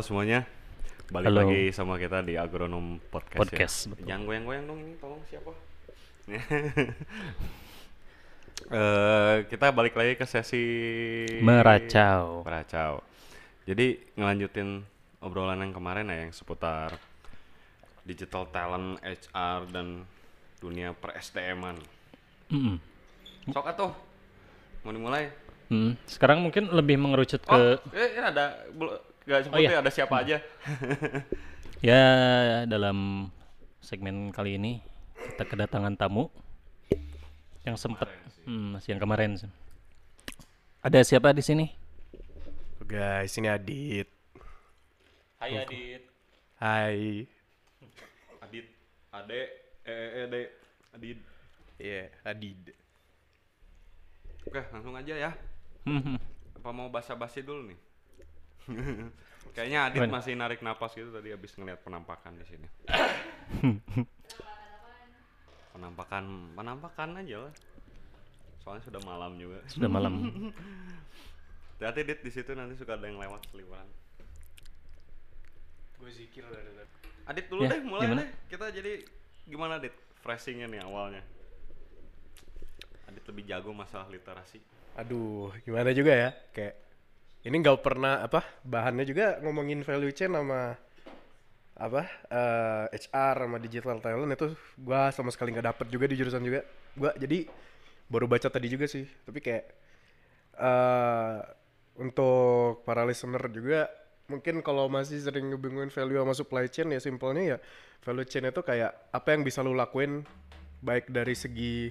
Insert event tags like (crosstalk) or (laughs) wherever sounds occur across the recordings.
halo semuanya. Balik Halo. lagi sama kita di Agronom Podcast. Podcast, ya. betul. Jangan goyang-goyang dong ini, tolong siapa? (laughs) Eh, kita balik lagi ke sesi Meracau. Meracau. Jadi ngelanjutin obrolan yang kemarin ya yang seputar digital talent, HR dan dunia per SDM-an. Mm-mm. Sok atuh. Mau dimulai? Mm. Sekarang mungkin lebih mengerucut Oh, ke eh, ini ada belum nggak Oh, iya. ada siapa aja. (laughs) ya dalam segmen kali ini kita kedatangan tamu yang sempat hmm, yang kemarin. Ada siapa di sini? Guys, ini Adit. Hai Adit. Hai. Adit, Ade, E, E, E, D, Adit. Iya, Adid. Oke, langsung aja ya. Hmm, Apa mau basa-basi dulu nih? (laughs) Kayaknya Adit Gimana? masih narik napas gitu tadi habis ngeliat penampakan di sini. penampakan, penampakan aja lah. Soalnya sudah malam juga. Sudah malam. Hati Dit di situ nanti suka ada yang lewat seliweran. Gue zikir dari tadi. Adit dulu Ya, deh, mulai gimana? deh. Kita jadi gimana Dit? Phrasingnya nih awalnya. Adit lebih jago masalah literasi. Aduh, gimana juga ya? Kayak ini nggak pernah apa bahannya juga ngomongin value chain sama apa eh, HR sama digital talent itu gua sama sekali nggak dapet juga di jurusan juga. Gua jadi baru baca tadi juga sih. Tapi kayak eh untuk para listener juga mungkin kalau masih sering ngebingungin value sama supply chain ya simpelnya ya value chain itu kayak apa yang bisa lu lakuin baik dari segi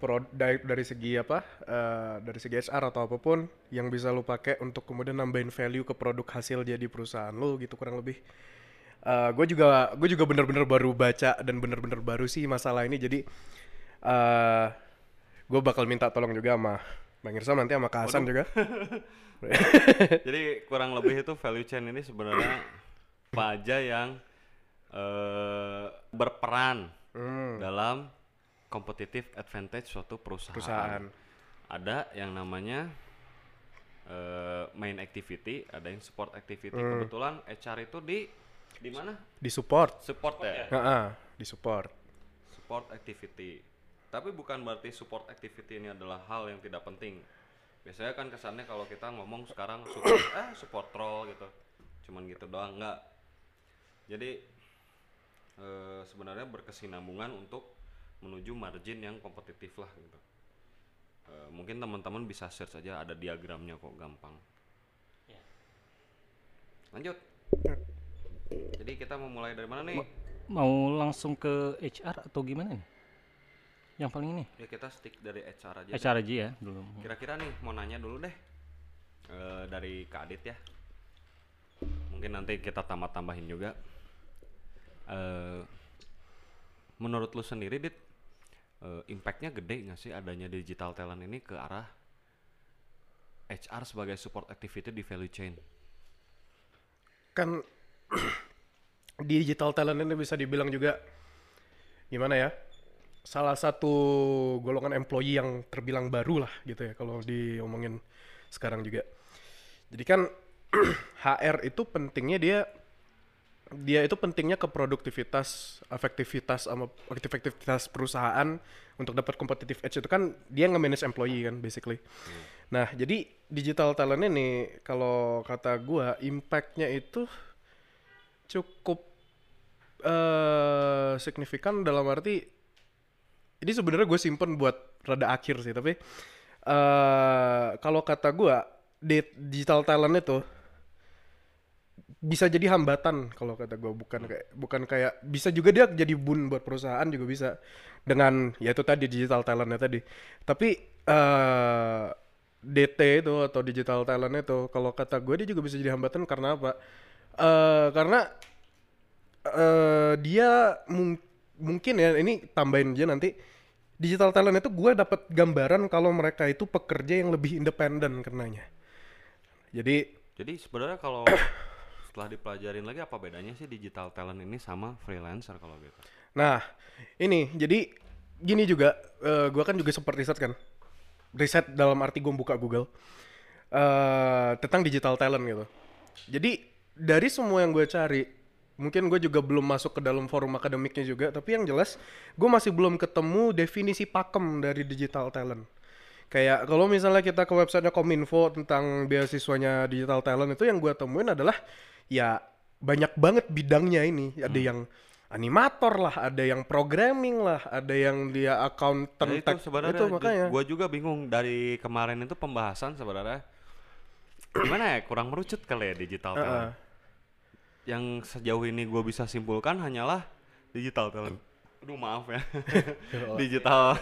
pro dari, dari segi apa eh, dari segi HR atau apa pun yang bisa lu pakai untuk kemudian nambahin value ke produk hasil jadi perusahaan lu gitu kurang lebih. Gue juga gue juga bener-bener baru baca dan bener-bener baru sih masalah ini. Jadi eh gue bakal minta tolong juga sama Bang Irsam nanti sama Kak Hasan juga. (laughs) Jadi (laughs) kurang lebih itu value chain ini sebenarnya apa aja yang eh, berperan Hmm, dalam competitive advantage suatu perusahaan. perusahaan Ada yang namanya eh, main activity, ada yang support activity. Hmm. Kebetulan HR itu di di mana? di support Support ya. Heeh, di support Support activity. Tapi bukan berarti support activity ini adalah hal yang tidak penting. Biasanya kan kesannya kalau kita ngomong sekarang support (coughs) eh support role gitu. Cuman gitu doang enggak. Jadi eh, sebenarnya berkesinambungan untuk menuju margin yang kompetitif lah gitu. Eh, mungkin teman-teman bisa search aja ada diagramnya kok gampang. Lanjut. Jadi kita mau mulai dari mana nih? Mau langsung ke HR atau gimana nih? Yang paling ini? Ya kita stick dari HR aja. deh. HR aja ya dulu. Kira-kira nih mau nanya dulu deh Eh, dari Kak Adit ya. Mungkin nanti kita tambah-tambahin juga. Eh, menurut lu sendiri Dit, eh, impactnya gede nggak sih adanya digital talent ini ke arah HR sebagai support activity di value chain? kan (clears throat) digital talent ini bisa dibilang juga gimana ya salah satu golongan employee yang terbilang baru lah gitu ya kalau diomongin sekarang juga jadi kan (clears throat) HR itu pentingnya dia dia itu pentingnya ke produktivitas, efektivitas sama efektivitas perusahaan untuk dapat competitive edge itu kan dia nge-manage employee kan basically. Nah, jadi digital talent ini kalau kata gua impactnya itu cukup eh signifikan dalam arti ini sebenarnya gue simpen buat rada akhir sih tapi eh kalau kata gua di digital talent itu bisa jadi hambatan kalau kata gue bukan kayak bukan kayak bisa juga dia jadi bun buat perusahaan juga bisa. Dengan ya itu tadi digital talentnya tadi. Tapi eh DT itu atau digital talent itu kalau kata gue dia juga bisa jadi hambatan karena apa? Eh karena eh dia mung- mungkin ya ini tambahin aja nanti. Digital talent itu gue dapat gambaran kalau mereka itu pekerja yang lebih independen karenanya jadi Jadi sebenarnya kalau (coughs) setelah dipelajarin lagi apa bedanya sih digital talent ini sama freelancer kalau gitu? Nah, ini jadi gini juga, eh gua kan juga sempat riset kan, riset dalam arti gue buka Google eh tentang digital talent gitu. Jadi dari semua yang gue cari mungkin gue juga belum masuk ke dalam forum akademiknya juga tapi yang jelas gue masih belum ketemu definisi pakem dari digital talent kayak kalau misalnya kita ke websitenya kominfo tentang beasiswanya digital talent itu yang gue temuin adalah ya banyak banget bidangnya ini ada Hmm. yang animator lah ada yang programming lah ada yang dia accountant Ya itu sebenarnya itu makanya gue juga bingung dari kemarin itu pembahasan sebenarnya (clears throat) gimana ya kurang merucut kali ya digital talent. Yang sejauh ini gue bisa simpulkan hanyalah digital talent. Aduh maaf ya. (laughs) digital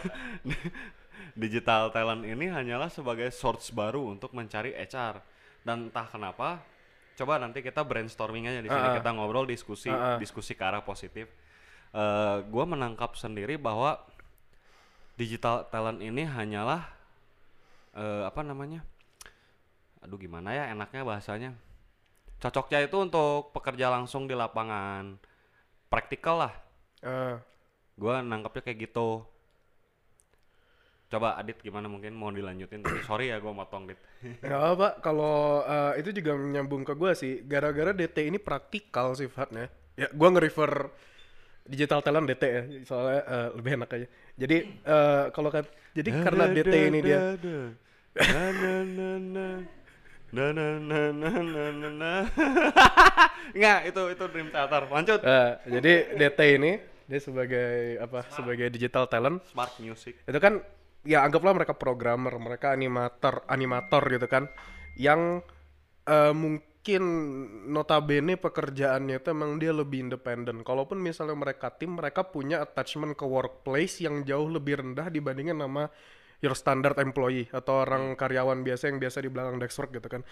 (laughs) digital talent ini hanyalah sebagai source baru untuk mencari HR dan entah kenapa coba nanti kita brainstorming aja di sini Heeh. kita ngobrol diskusi Heeh. diskusi ke arah positif. Eh gue menangkap sendiri bahwa digital talent ini hanyalah eh, apa namanya? Aduh gimana ya enaknya bahasanya? Cocoknya itu untuk pekerja langsung di lapangan, praktikal lah. Eh, Gua nangkapnya kayak gitu. Coba Adit gimana mungkin mau dilanjutin tapi sorry ya gue motong Dit. Gak apa kalau uh, itu juga menyambung ke gue sih gara-gara DT ini praktikal sifatnya. Ya gue nge-refer digital talent DT ya soalnya uh, lebih enak aja. Jadi uh, kalau kan jadi da, karena da, DT da, ini da, dia da, da, na, na, na. Na na na na na na Nggak, itu itu Dream Theater. Lanjut. Uh, jadi DT ini dia sebagai apa? Smart. Sebagai digital talent. Smart music. Itu kan ya anggaplah mereka programmer mereka animator animator gitu kan yang eh, mungkin notabene pekerjaannya itu emang dia lebih independen. Kalaupun misalnya mereka tim mereka punya attachment ke workplace yang jauh lebih rendah dibandingin sama your standard employee atau orang karyawan biasa yang biasa di belakang desk work gitu kan.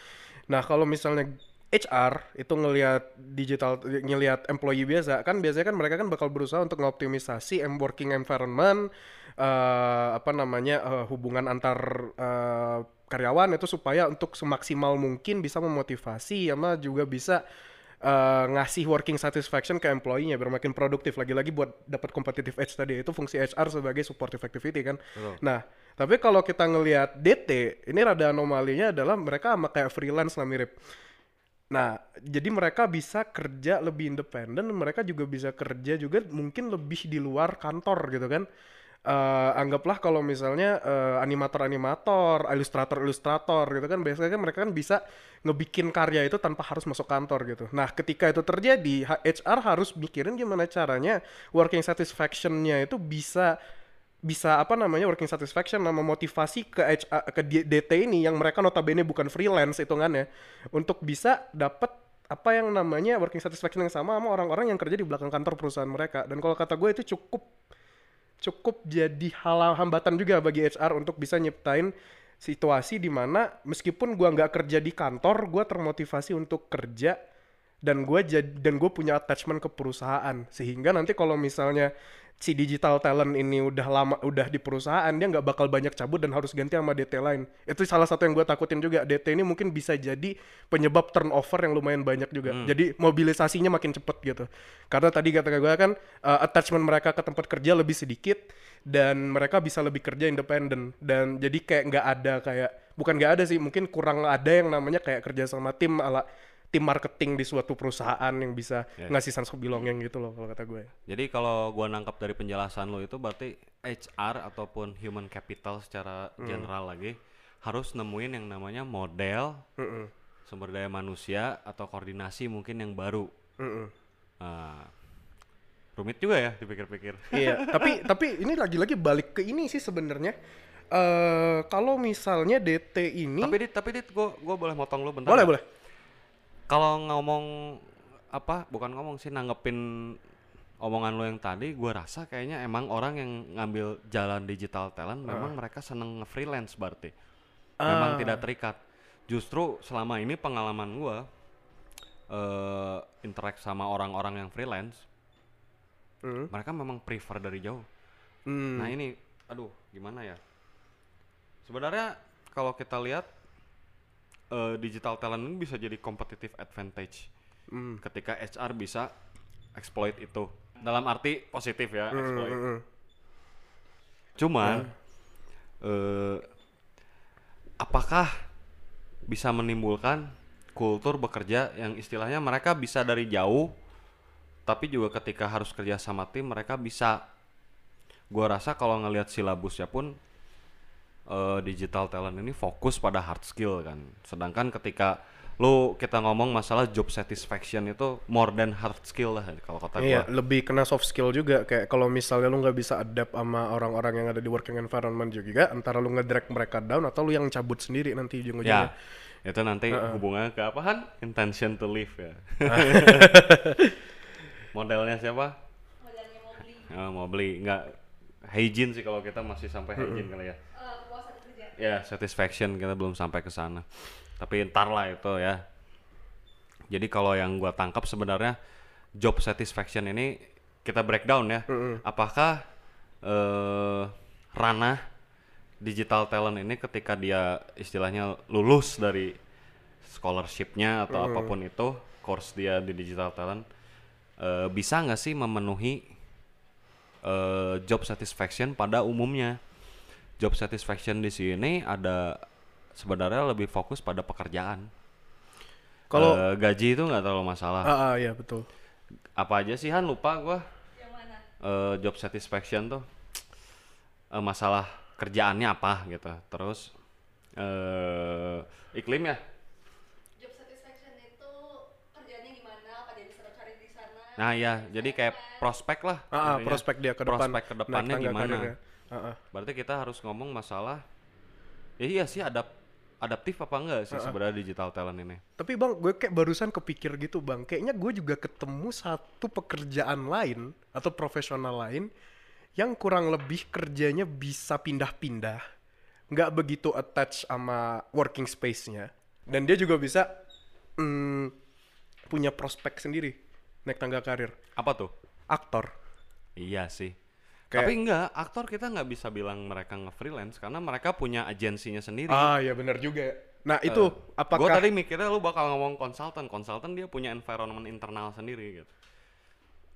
Nah kalau misalnya HR itu ngelihat digital ngelihat employee biasa kan biasanya kan mereka kan bakal berusaha untuk ngoptimisasi working environment eh, apa namanya eh, hubungan antar eh, karyawan itu supaya untuk semaksimal mungkin bisa memotivasi sama juga bisa eh, ngasih working satisfaction ke employee-nya biar makin produktif lagi-lagi buat dapat competitive edge tadi itu fungsi HR sebagai support activity kan. Betul. Nah, tapi kalau kita ngelihat DT, ini rada anomalinya adalah mereka sama kayak freelance lah mirip. Nah, jadi mereka bisa kerja lebih independen, mereka juga bisa kerja juga mungkin lebih di luar kantor gitu kan. Eh, anggaplah kalau misalnya eh, animator-animator, ilustrator-ilustrator gitu kan, biasanya kan mereka kan bisa ngebikin karya itu tanpa harus masuk kantor gitu. Nah, ketika itu terjadi, HR harus mikirin gimana caranya working satisfaction-nya itu bisa bisa apa namanya working satisfaction sama motivasi ke HR, ke DT ini yang mereka notabene bukan freelance hitungannya untuk bisa dapat apa yang namanya working satisfaction yang sama sama orang-orang yang kerja di belakang kantor perusahaan mereka dan kalau kata gue itu cukup cukup jadi hal hambatan juga bagi HR untuk bisa nyiptain situasi di mana meskipun gua nggak kerja di kantor gua termotivasi untuk kerja dan gue jadi dan gue punya attachment ke perusahaan. Sehingga nanti kalau misalnya si digital talent ini udah lama udah di perusahaan dia nggak bakal banyak cabut dan harus ganti sama DT lain. Itu salah satu yang gue takutin juga. DT ini mungkin bisa jadi penyebab turnover yang lumayan banyak juga. Jadi mobilisasinya makin cepet gitu. Karena tadi kata gue kan uh, attachment mereka ke tempat kerja lebih sedikit dan mereka bisa lebih kerja independen. Dan jadi kayak nggak ada kayak bukan nggak ada sih mungkin kurang ada yang namanya kayak kerja sama tim ala tim marketing di suatu perusahaan yang bisa Yes. ngasih sense of belonging gitu loh kalau kata gue. Jadi kalau gua nangkap dari penjelasan lo itu berarti HR ataupun human capital secara general lagi harus nemuin yang namanya model Mm-mm. sumber daya manusia atau koordinasi mungkin yang baru. Mm-mm. Nah, rumit juga ya dipikir-pikir. (laughs) iya, tapi tapi ini lagi-lagi balik ke ini sih sebenarnya. eh kalau misalnya DT ini Tapi dit, tapi dit, gua gua boleh motong lu bentar. boleh nggak? boleh. Kalau ngomong apa? Bukan ngomong sih nanggepin omongan lo yang tadi, gua rasa kayaknya emang orang yang ngambil jalan digital talent memang mereka seneng nge-freelance berarti. Memang Ah. tidak terikat. Justru selama ini pengalaman gua eh interact sama orang-orang yang freelance, Hmm. mereka memang prefer dari jauh. Hmm. Nah ini, aduh, gimana ya? Sebenarnya kalau kita lihat eh, digital talent ini bisa jadi competitive advantage Hmm. ketika HR bisa exploit itu. Dalam arti positif ya, Hmm, exploit. hmm. Cuman, eh, apakah bisa menimbulkan kultur bekerja yang istilahnya mereka bisa dari jauh tapi juga ketika harus kerja sama tim mereka bisa gua rasa kalau ngelihat silabusnya pun eh, digital talent ini fokus pada hard skill kan. Sedangkan ketika lu kita ngomong masalah job satisfaction itu more than hard skill lah kalau kata Iya, gua. lebih kena soft skill juga. Kayak kalau misalnya lu nggak bisa adapt sama orang-orang yang ada di working environment juga, antara lu ngedrag mereka down atau lu yang cabut sendiri nanti ya ujung-ujungnya. itu nanti hubungannya ke apa kan intention to live ya. (laughs) Modelnya siapa? Modelnya mau beli. Oh, mau beli. Nggak hygiene sih kalau kita masih sampai hygiene kali ya. Eh, kepuasan kerja ya. satisfaction kita belum sampai ke sana. Tapi ntar lah itu ya. Jadi kalau yang gua tangkap sebenarnya job satisfaction ini kita breakdown ya. Apakah eh ranah digital talent ini ketika dia istilahnya lulus dari scholarshipnya atau apa pun itu course dia di digital talent eh, bisa nggak sih memenuhi eh, job satisfaction pada umumnya job satisfaction di sini ada sebenarnya lebih fokus pada pekerjaan. Kalau Eh, gaji itu nggak terlalu masalah. ah, ah, iya betul. Apa aja sih Han lupa gua yang mana Eh, job satisfaction tuh eh, masalah kerjaannya apa gitu. Terus eh iklim ya. job satisfaction itu kerjanya gimana apa dia bisa cari di sana Nah ya, jadi kayak prospek lah. Ah, ah, prospek dia ke depan. Prospek ke depannya gimana? karirnya. Ah, ah. Berarti kita harus ngomong masalah ya iya sih adap adaptif apa enggak sih sebenarnya digital talent ini? Tapi bang, gue kayak barusan kepikir gitu bang. Kayaknya gue juga ketemu satu pekerjaan lain atau profesional lain yang kurang lebih kerjanya bisa pindah-pindah, nggak begitu attach sama working space-nya, dan dia juga bisa mm, punya prospek sendiri naik tangga karir. Apa tuh? Aktor. Iya sih. Kayak- Tapi enggak, aktor kita nggak bisa bilang mereka nge-freelance karena mereka punya agensinya sendiri. Ah ya benar juga. Nah itu Gue apakah tadi mikirnya lu bakal ngomong konsultan, konsultan dia punya environment internal sendiri gitu.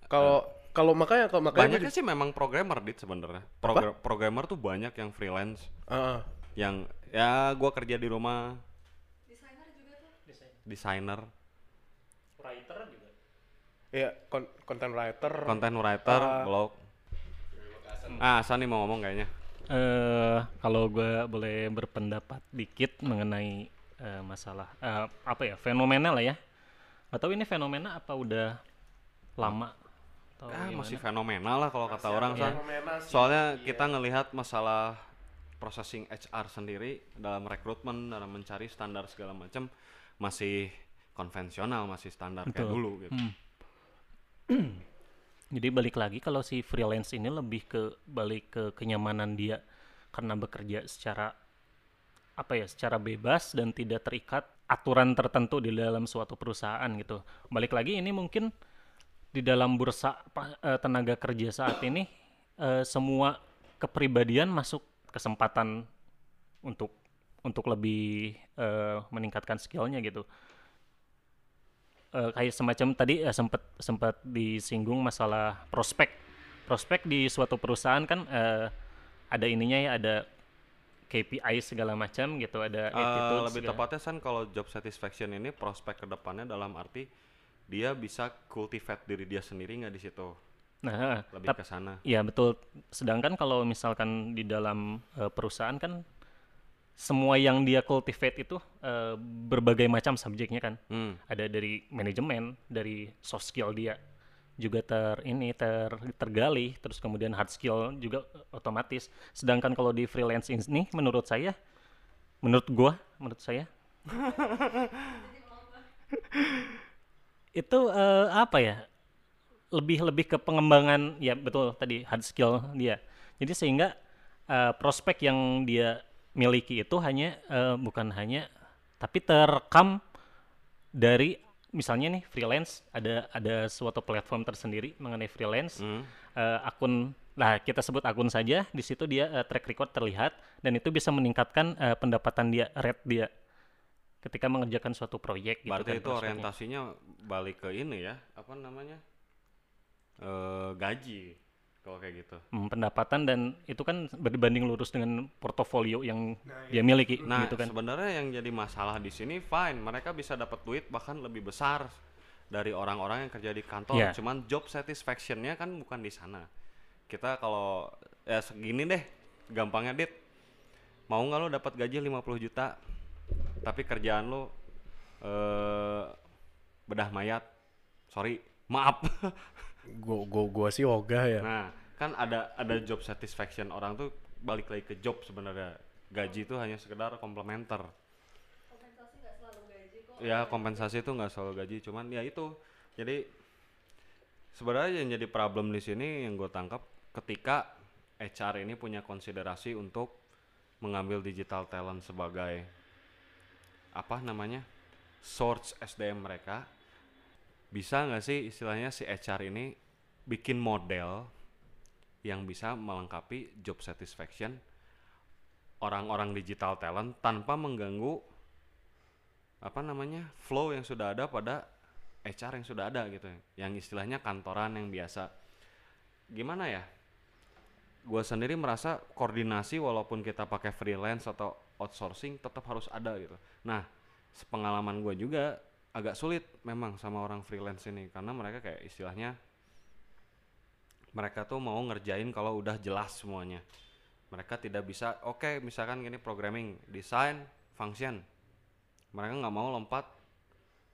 kalau kalau makanya kalau makanya Banyaknya sih memang programmer dit sebenarnya. Progra- programmer tuh banyak yang freelance, Ah, ah. yang ya gua kerja di rumah, desainer juga tuh desainer, Writer juga. Iya, kon- content writer. content writer, Ah. blog. Ah, Sani mau ngomong kayaknya. Eh, kalau gue boleh berpendapat dikit mengenai eh, masalah eh, apa ya fenomena lah ya. Atau ini fenomena apa udah lama? Atau Ah, gimana? masih fenomenal lah kalau kata orang San. fenomena sih. Soalnya kita ngelihat masalah processing HR sendiri dalam rekrutmen dalam mencari standar segala macam masih konvensional, masih standar kayak Betul. dulu gitu. Jadi balik lagi kalau si freelance ini lebih ke balik ke kenyamanan dia karena bekerja secara apa ya secara bebas dan tidak terikat aturan tertentu di dalam suatu perusahaan gitu. Balik lagi ini mungkin di dalam bursa eh, tenaga kerja saat ini eh, semua kepribadian masuk kesempatan untuk untuk lebih eh, meningkatkan skillnya gitu eh, kayak semacam tadi eh, sempat sempat disinggung masalah prospek. Prospek di suatu perusahaan kan eh, ada ininya ya ada KPI segala macam gitu ada attitude lebih segala- tepatnya San kalau job satisfaction ini prospek ke depannya dalam arti dia bisa cultivate diri dia sendiri nggak di situ? Nah lebih ke sana. ya betul. Sedangkan kalau misalkan di dalam eh, perusahaan kan semua yang dia cultivate itu eh, berbagai macam subjeknya kan. Hmm. ada dari manajemen dari soft skill dia juga ter ini ter tergali terus kemudian hard skill juga eh, otomatis. Sedangkan kalau di freelance ini menurut saya menurut gua menurut saya (laughs) itu eh, apa ya lebih lebih ke pengembangan ya betul tadi hard skill dia. Jadi sehingga eh, prospek yang dia miliki itu hanya eh, bukan hanya tapi terekam dari misalnya nih freelance ada ada suatu platform tersendiri mengenai freelance Hmm. eh, akun lah kita sebut akun saja di situ dia eh, track record terlihat dan itu bisa meningkatkan eh, pendapatan dia rate dia ketika mengerjakan suatu proyek gitu Berarti kan itu orientasinya balik ke ini ya, apa namanya? Eh gaji. Kalau kayak gitu. Hmm, pendapatan dan itu kan berbanding lurus dengan portofolio yang dia miliki Nah, gitu kan. sebenarnya yang jadi masalah di sini fine, mereka bisa dapat duit bahkan lebih besar dari orang-orang yang kerja di kantor. Iya. Cuman job satisfaction-nya kan bukan di sana. Kita kalau ya segini deh, gampangnya dit. Mau nggak lo dapat gaji 50 juta, tapi kerjaan lo eh bedah mayat. Sorry, maaf. (laughs) Gua gua gua sih ogah ya. Nah, kan ada ada job satisfaction orang tuh balik lagi ke job sebenarnya. Gaji itu hanya sekedar komplementer. kompensasi nggak selalu gaji kok Ya kompensasi itu nggak selalu gaji, cuman ya itu. Jadi sebenarnya yang jadi problem di sini yang gue tangkap ketika HR ini punya konsiderasi untuk mengambil digital talent sebagai apa namanya source SDM mereka bisa nggak sih istilahnya si HR ini bikin model yang bisa melengkapi job satisfaction orang-orang digital talent tanpa mengganggu apa namanya flow yang sudah ada pada HR yang sudah ada gitu. Yang istilahnya kantoran yang biasa. Gimana ya? Gue sendiri merasa koordinasi walaupun kita pakai freelance atau outsourcing tetap harus ada gitu. Nah sepengalaman gue juga agak sulit memang sama orang freelance ini karena mereka kayak istilahnya mereka tuh mau ngerjain kalau udah jelas semuanya. Mereka tidak bisa oke misalkan gini programming desain function. Mereka nggak mau lompat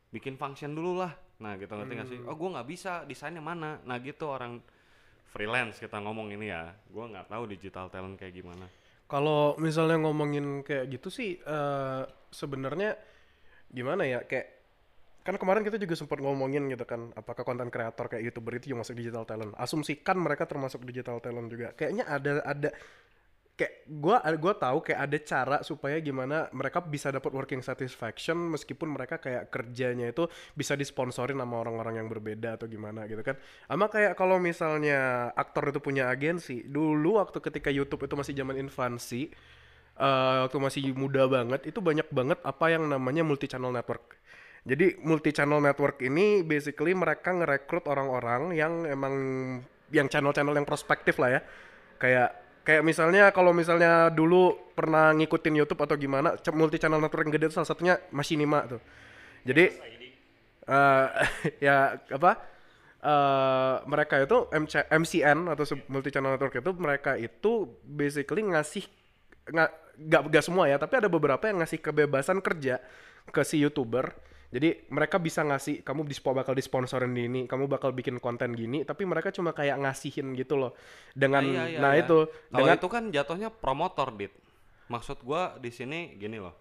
bikin function dulu lah. Nah gitu ngerti nggak sih? Oh gue nggak bisa desainnya mana? Nah gitu orang freelance kita ngomong ini ya. Gue nggak tahu digital talent kayak gimana. Kalau misalnya ngomongin kayak gitu sih eh sebenarnya gimana ya? Kayak kan kemarin kita juga sempat ngomongin gitu kan apakah konten kreator kayak youtuber itu juga masuk digital talent. Asumsikan mereka termasuk digital talent juga. Kayaknya ada ada kayak gua gua tahu kayak ada cara supaya gimana mereka bisa dapat working satisfaction meskipun mereka kayak kerjanya itu bisa disponsorin sama orang-orang yang berbeda atau gimana gitu kan. Sama kayak kalau misalnya aktor itu punya agensi dulu waktu ketika YouTube itu masih zaman infansi eh, waktu masih muda banget itu banyak banget apa yang namanya multi channel network jadi multi channel network ini basically mereka ngerekrut orang-orang yang emang yang channel-channel yang prospektif lah ya. Kayak kayak misalnya kalau misalnya dulu pernah ngikutin YouTube atau gimana, multi channel network yang gede salah satunya Machinima tuh. Jadi eh (laughs) ya apa? eh mereka itu MC, MCN atau multi channel network itu mereka itu basically ngasih nggak nggak semua ya tapi ada beberapa yang ngasih kebebasan kerja ke si youtuber jadi mereka bisa ngasih kamu dispo bakal disponsorin di ini kamu bakal bikin konten gini tapi mereka cuma kayak ngasihin gitu loh dengan Iya, iya, nah iya. itu Kalau dengan itu kan jatuhnya promotor, Dit. Maksud gua di sini gini loh.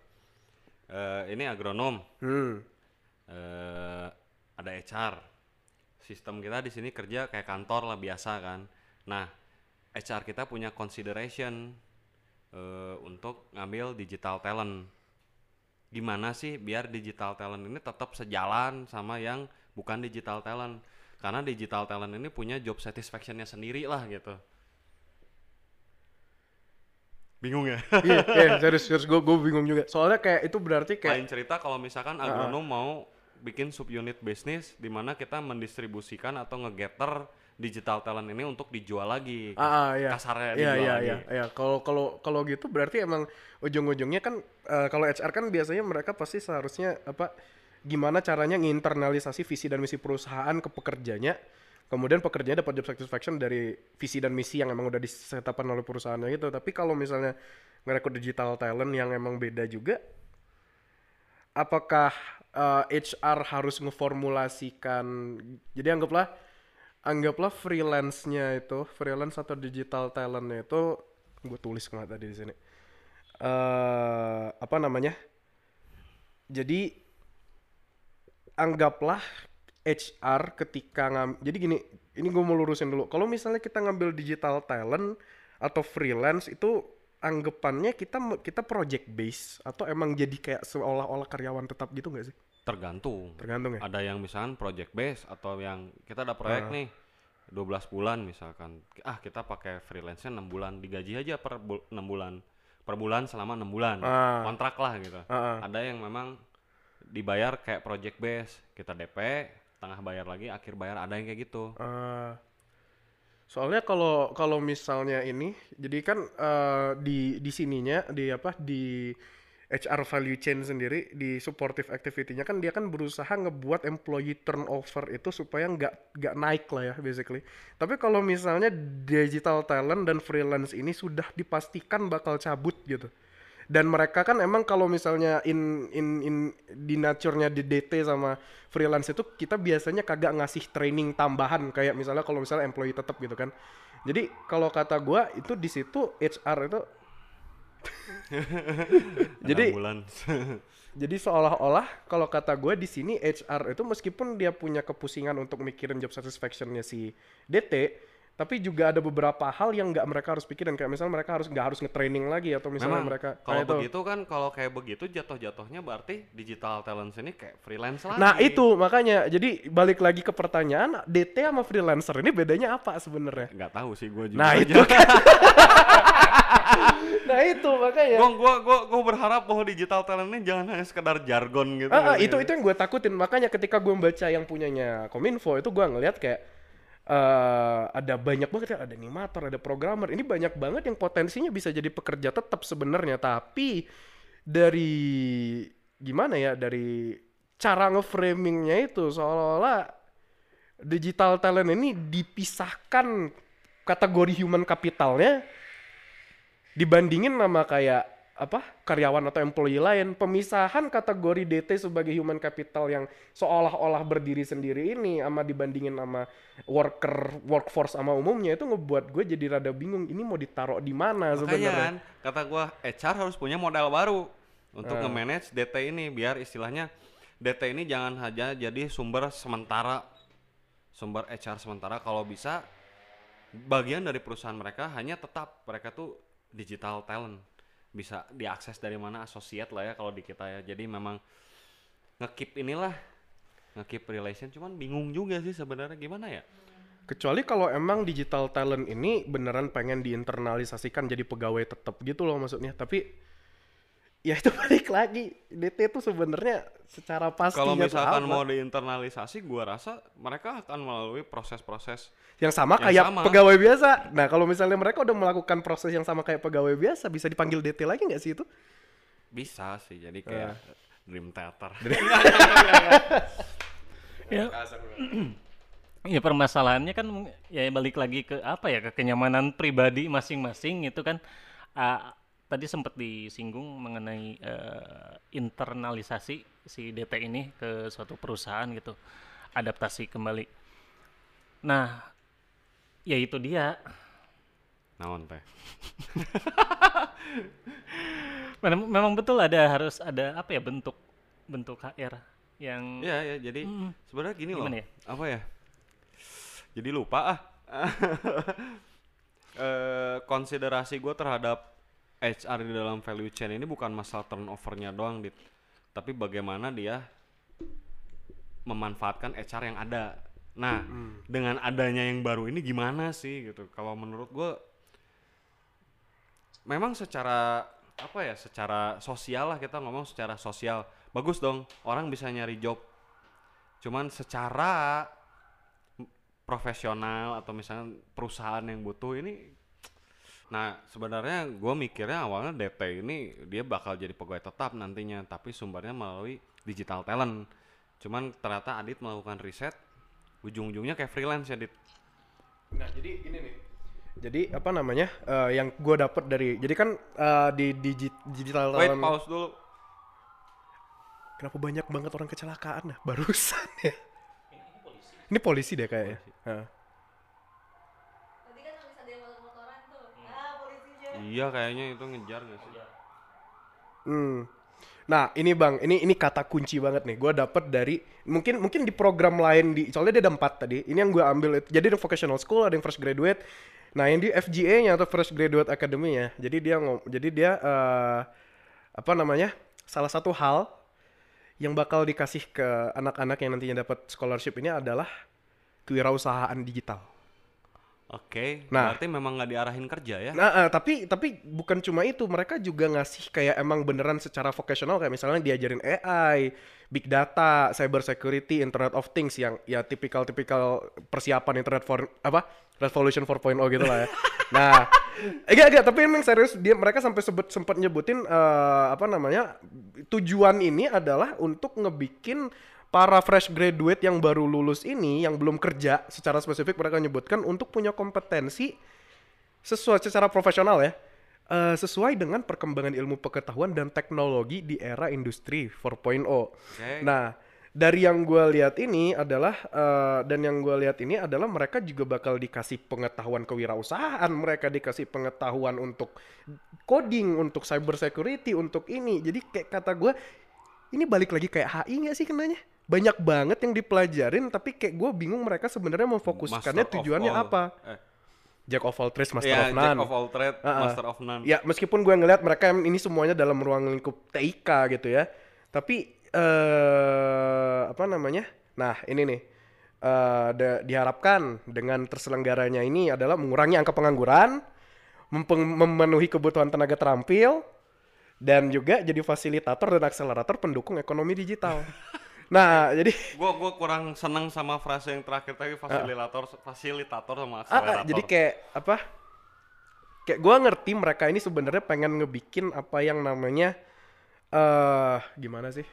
Eh ini agronom, hmm, eh ada HR. Sistem kita di sini kerja kayak kantor lah biasa kan. Nah, HR kita punya consideration eh untuk ngambil digital talent. Gimana sih biar digital talent ini tetap sejalan sama yang bukan digital talent? Karena digital talent ini punya job satisfaction-nya sendiri lah gitu. Bingung ya? iya iya serius serius gue gue bingung juga soalnya kayak itu berarti kayak Lain cerita kalau misalkan agronom mau bikin subunit bisnis di mana kita mendistribusikan atau ngegetter digital talent ini untuk dijual lagi. Ah, ah, iya. Kasarnya Iya dijual iya lagi. iya iya. Kalau kalau kalau gitu berarti emang ujung-ujungnya kan eh, kalau HR kan biasanya mereka pasti seharusnya apa gimana caranya nginternalisasi visi dan misi perusahaan ke pekerjanya. Kemudian pekerjanya dapat job satisfaction dari visi dan misi yang emang udah disetapkan oleh perusahaannya gitu. Tapi kalau misalnya ngerekrut digital talent yang emang beda juga apakah eh, HR harus ngeformulasikan jadi anggaplah anggaplah freelance-nya itu freelance atau digital talent-nya itu gue tulis nggak tadi di sini. Eh apa namanya? Jadi anggaplah HR ketika ngam jadi gini ini gue mau lurusin dulu. Kalau misalnya kita ngambil digital talent atau freelance itu anggapannya kita kita project base atau emang jadi kayak seolah-olah karyawan tetap gitu nggak sih Tergantung. tergantung ya Ada yang misalkan project base atau yang kita ada proyek nih 12 bulan misalkan. Ah, kita pakai freelance-nya 6 bulan, digaji aja per 6 bulan. Per bulan selama 6 bulan. Ah. Kontrak lah gitu. Ah, ah. Ada yang memang dibayar kayak project base, kita DP, tengah bayar lagi, akhir bayar ada yang kayak gitu. Eh, Soalnya kalau kalau misalnya ini, jadi kan eh, di di sininya di apa di HR value chain sendiri di supportive activity-nya kan dia kan berusaha ngebuat employee turnover itu supaya nggak nggak naik lah ya basically. Tapi kalau misalnya digital talent dan freelance ini sudah dipastikan bakal cabut gitu. Dan mereka kan emang kalau misalnya in in in di nature-nya di DT sama freelance itu kita biasanya kagak ngasih training tambahan kayak misalnya kalau misalnya employee tetap gitu kan. Jadi kalau kata gua itu di situ HR itu (laughs) Jadi- (laughs) Jadi seolah-olah kalau kata gue di sini HR itu meskipun dia punya kepusingan untuk mikirin job satisfaction-nya si DT, tapi juga ada beberapa hal yang nggak mereka harus pikirin kayak misalnya mereka harus nggak harus nge-training lagi atau misalnya Memang mereka kalau itu. begitu kan kalau kayak begitu jatuh-jatuhnya berarti digital talent ini kayak freelance lagi. Nah itu makanya jadi balik lagi ke pertanyaan DT sama freelancer ini bedanya apa sebenarnya? nggak tahu sih gue juga. Nah aja. itu kan. (laughs) nah itu makanya. Gua, gua, gua, gua berharap bahwa digital talent ini jangan hanya sekedar jargon gitu. Ah, gitu itu ya. itu yang gue takutin makanya ketika gue baca yang punyanya Kominfo itu gue ngeliat kayak eh ada banyak banget ya ada animator ada programmer. Ini banyak banget yang potensinya bisa jadi pekerja tetap sebenarnya. Tapi dari gimana ya dari cara ngeframingnya itu seolah-olah digital talent ini dipisahkan kategori human capitalnya dibandingin sama kayak apa karyawan atau employee lain pemisahan kategori DT sebagai human capital yang seolah-olah berdiri sendiri ini sama dibandingin sama worker workforce sama umumnya itu ngebuat gue jadi rada bingung ini mau ditaruh di mana sebenarnya? kan, kata gua HR harus punya modal baru untuk Ah. nge-manage DT ini biar istilahnya DT ini jangan hanya jadi sumber sementara sumber HR sementara. Kalau bisa bagian dari perusahaan mereka hanya tetap mereka tuh digital talent bisa diakses dari mana associate lah ya kalau di kita ya. Jadi memang ngekip inilah ngekip relation. Cuman bingung juga sih sebenarnya gimana ya? Kecuali kalau emang digital talent ini beneran pengen diinternalisasikan jadi pegawai tetap gitu loh maksudnya. Tapi ya itu (laughs) balik lagi DT itu sebenarnya secara pastinya kalau misalkan apa? mau diinternalisasi gua rasa mereka akan melalui proses-proses yang sama Yang kayak sama. pegawai biasa. Nah, kalau misalnya mereka udah melakukan proses yang sama kayak pegawai biasa, bisa dipanggil DT lagi nggak sih itu? bisa sih jadi kayak Ah. dream theater (laughs) Ya, ya permasalahannya kan ya balik lagi ke apa ya ke kenyamanan pribadi masing-masing itu kan ah, tadi sempat disinggung mengenai eh, internalisasi si DT ini ke suatu perusahaan gitu adaptasi kembali. Nah, ya itu dia. naon teh (laughs) Memang, memang betul ada harus ada apa ya bentuk bentuk HR yang Iya ya jadi Mm-mm. sebenarnya gini loh ya? apa ya jadi lupa ah (laughs) Eh, konsiderasi gue terhadap HR di dalam value chain ini bukan masalah turnovernya doang dit. Tapi bagaimana dia memanfaatkan HR yang ada. Nah dengan adanya yang baru ini gimana sih gitu? Kalau menurut gue memang secara apa ya secara sosial lah kita ngomong secara sosial. Bagus dong orang bisa nyari job. Cuman secara profesional atau misalnya perusahaan yang butuh ini nah sebenarnya gue mikirnya awalnya DT ini dia bakal jadi pegawai tetap nantinya tapi sumbernya melalui digital talent cuman ternyata Adit melakukan riset ujung-ujungnya kayak freelance ya Dit Nah, jadi ini nih. Jadi apa namanya? eh, yang gue dapet dari jadi kan eh, di digi- digital wait talent- pause dulu Kenapa banyak banget orang kecelakaan ya barusan ya? Ini polisi deh kayaknya kan habis ada yang motor-motoran tuh. Ah, polisinya. Iya kayaknya itu ngejar gak sih Hmm. Nah ini bang, ini ini kata kunci banget nih. Gue dapet dari mungkin mungkin di program lain di soalnya dia ada empat tadi. Ini yang gue ambil jadi ada vocational school, ada yang fresh graduate. Nah yang di FGA-nya atau fresh graduate academy ya. Jadi dia ngom, jadi dia eh, apa namanya? Salah satu hal yang bakal dikasih ke anak-anak yang nantinya dapat scholarship ini adalah kewirausahaan digital. Oke, Nah. berarti memang nggak diarahin kerja ya? Nah, eh, tapi tapi bukan cuma itu, mereka juga ngasih kayak emang beneran secara vocational kayak misalnya diajarin AI, big data, cyber security, Internet of Things yang ya tipikal-tipikal persiapan internet for apa? Revolution 4.0 gitu lah ya. (laughs) nah, enggak enggak, tapi emang serius dia mereka sampai sebut sempat nyebutin eh, apa namanya? tujuan ini adalah untuk ngebikin para fresh graduate yang baru lulus ini yang belum kerja secara spesifik mereka nyebutkan untuk punya kompetensi sesuai secara profesional ya eh, sesuai dengan perkembangan ilmu pengetahuan dan teknologi di era industri 4.0. Nah, dari yang gue lihat ini adalah eh, dan yang gue lihat ini adalah mereka juga bakal dikasih pengetahuan kewirausahaan, mereka dikasih pengetahuan untuk coding, untuk cyber security, untuk ini. Jadi kayak kata gue ini balik lagi kayak HI nggak sih kenanya? Banyak banget yang dipelajarin tapi kayak gue bingung mereka sebenarnya memfokuskannya Master of tujuannya all. apa? Eh, Jack of all trades, master ya, of none. Jack of all trade, Ah, ah. master of none. Ya meskipun gue ngelihat mereka ini semuanya dalam ruang lingkup TIK gitu ya, tapi eh apa namanya? Nah ini nih eh da- diharapkan dengan terselenggaranya ini adalah mengurangi angka pengangguran, memenuhi kebutuhan tenaga terampil, dan juga jadi fasilitator dan akselerator pendukung ekonomi digital. (laughs) nah jadi Gua gua kurang seneng sama frase yang terakhir tadi fasilitator fasilitator sama Ah, ah, akselerator. jadi kayak apa? Kayak gua ngerti mereka ini sebenarnya pengen ngebikin apa yang namanya eh gimana sih?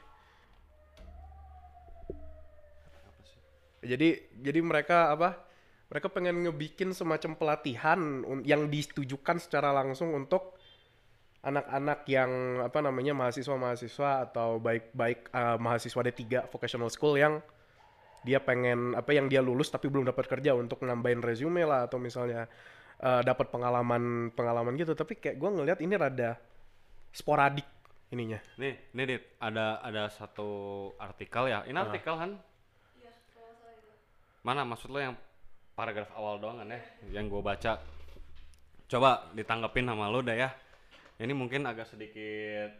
Jadi jadi mereka apa? Mereka pengen ngebikin semacam pelatihan yang ditujukan secara langsung untuk anak-anak yang apa namanya mahasiswa-mahasiswa atau baik-baik eh, mahasiswa D3 vocational school yang dia pengen apa yang dia lulus tapi belum dapat kerja untuk nambahin resume lah atau misalnya eh, dapat pengalaman pengalaman gitu tapi kayak gue ngelihat ini rada sporadik ininya Nih, nih Dit, ada ada satu artikel ya. Ini artikel kan? Mana maksud lo yang paragraf awal doang kan ya? Yang gue baca. Coba ditanggepin sama lo dah ya. Ini mungkin agak sedikit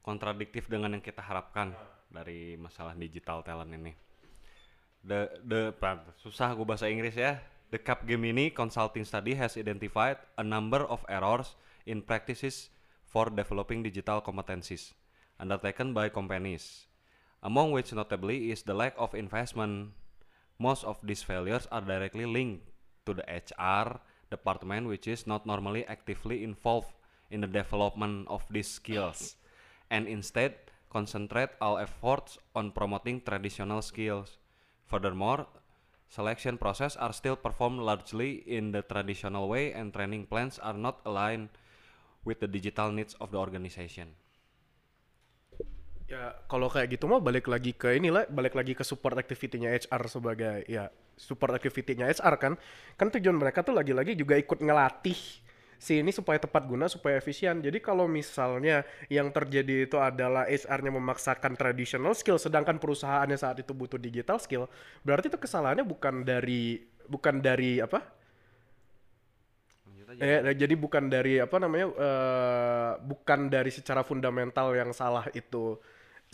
kontradiktif dengan yang kita harapkan dari masalah digital talent ini. The the susah gue bahasa Inggris ya. The Capgemini Consulting Study has identified a number of errors in practices for developing digital competencies undertaken by companies, among which notably is the lack of investment. Most of these failures are directly linked to the HR department, which is not normally actively involved in the development of these skills, and instead concentrate all efforts on promoting traditional skills. Furthermore, selection process are still performed largely in the traditional way and training plans are not aligned with the digital needs of the organization. ya kalau kayak gitu mah balik lagi ke inilah balik lagi ke support activity-nya HR sebagai ya support activity-nya HR kan kan tujuan mereka tuh lagi-lagi juga ikut ngelatih si ini supaya tepat guna supaya efisien. Jadi kalau misalnya yang terjadi itu adalah HR-nya memaksakan traditional skill sedangkan perusahaannya saat itu butuh digital skill berarti itu kesalahannya bukan dari bukan dari apa? Eh, jadi bukan dari apa namanya eh, bukan dari secara fundamental yang salah itu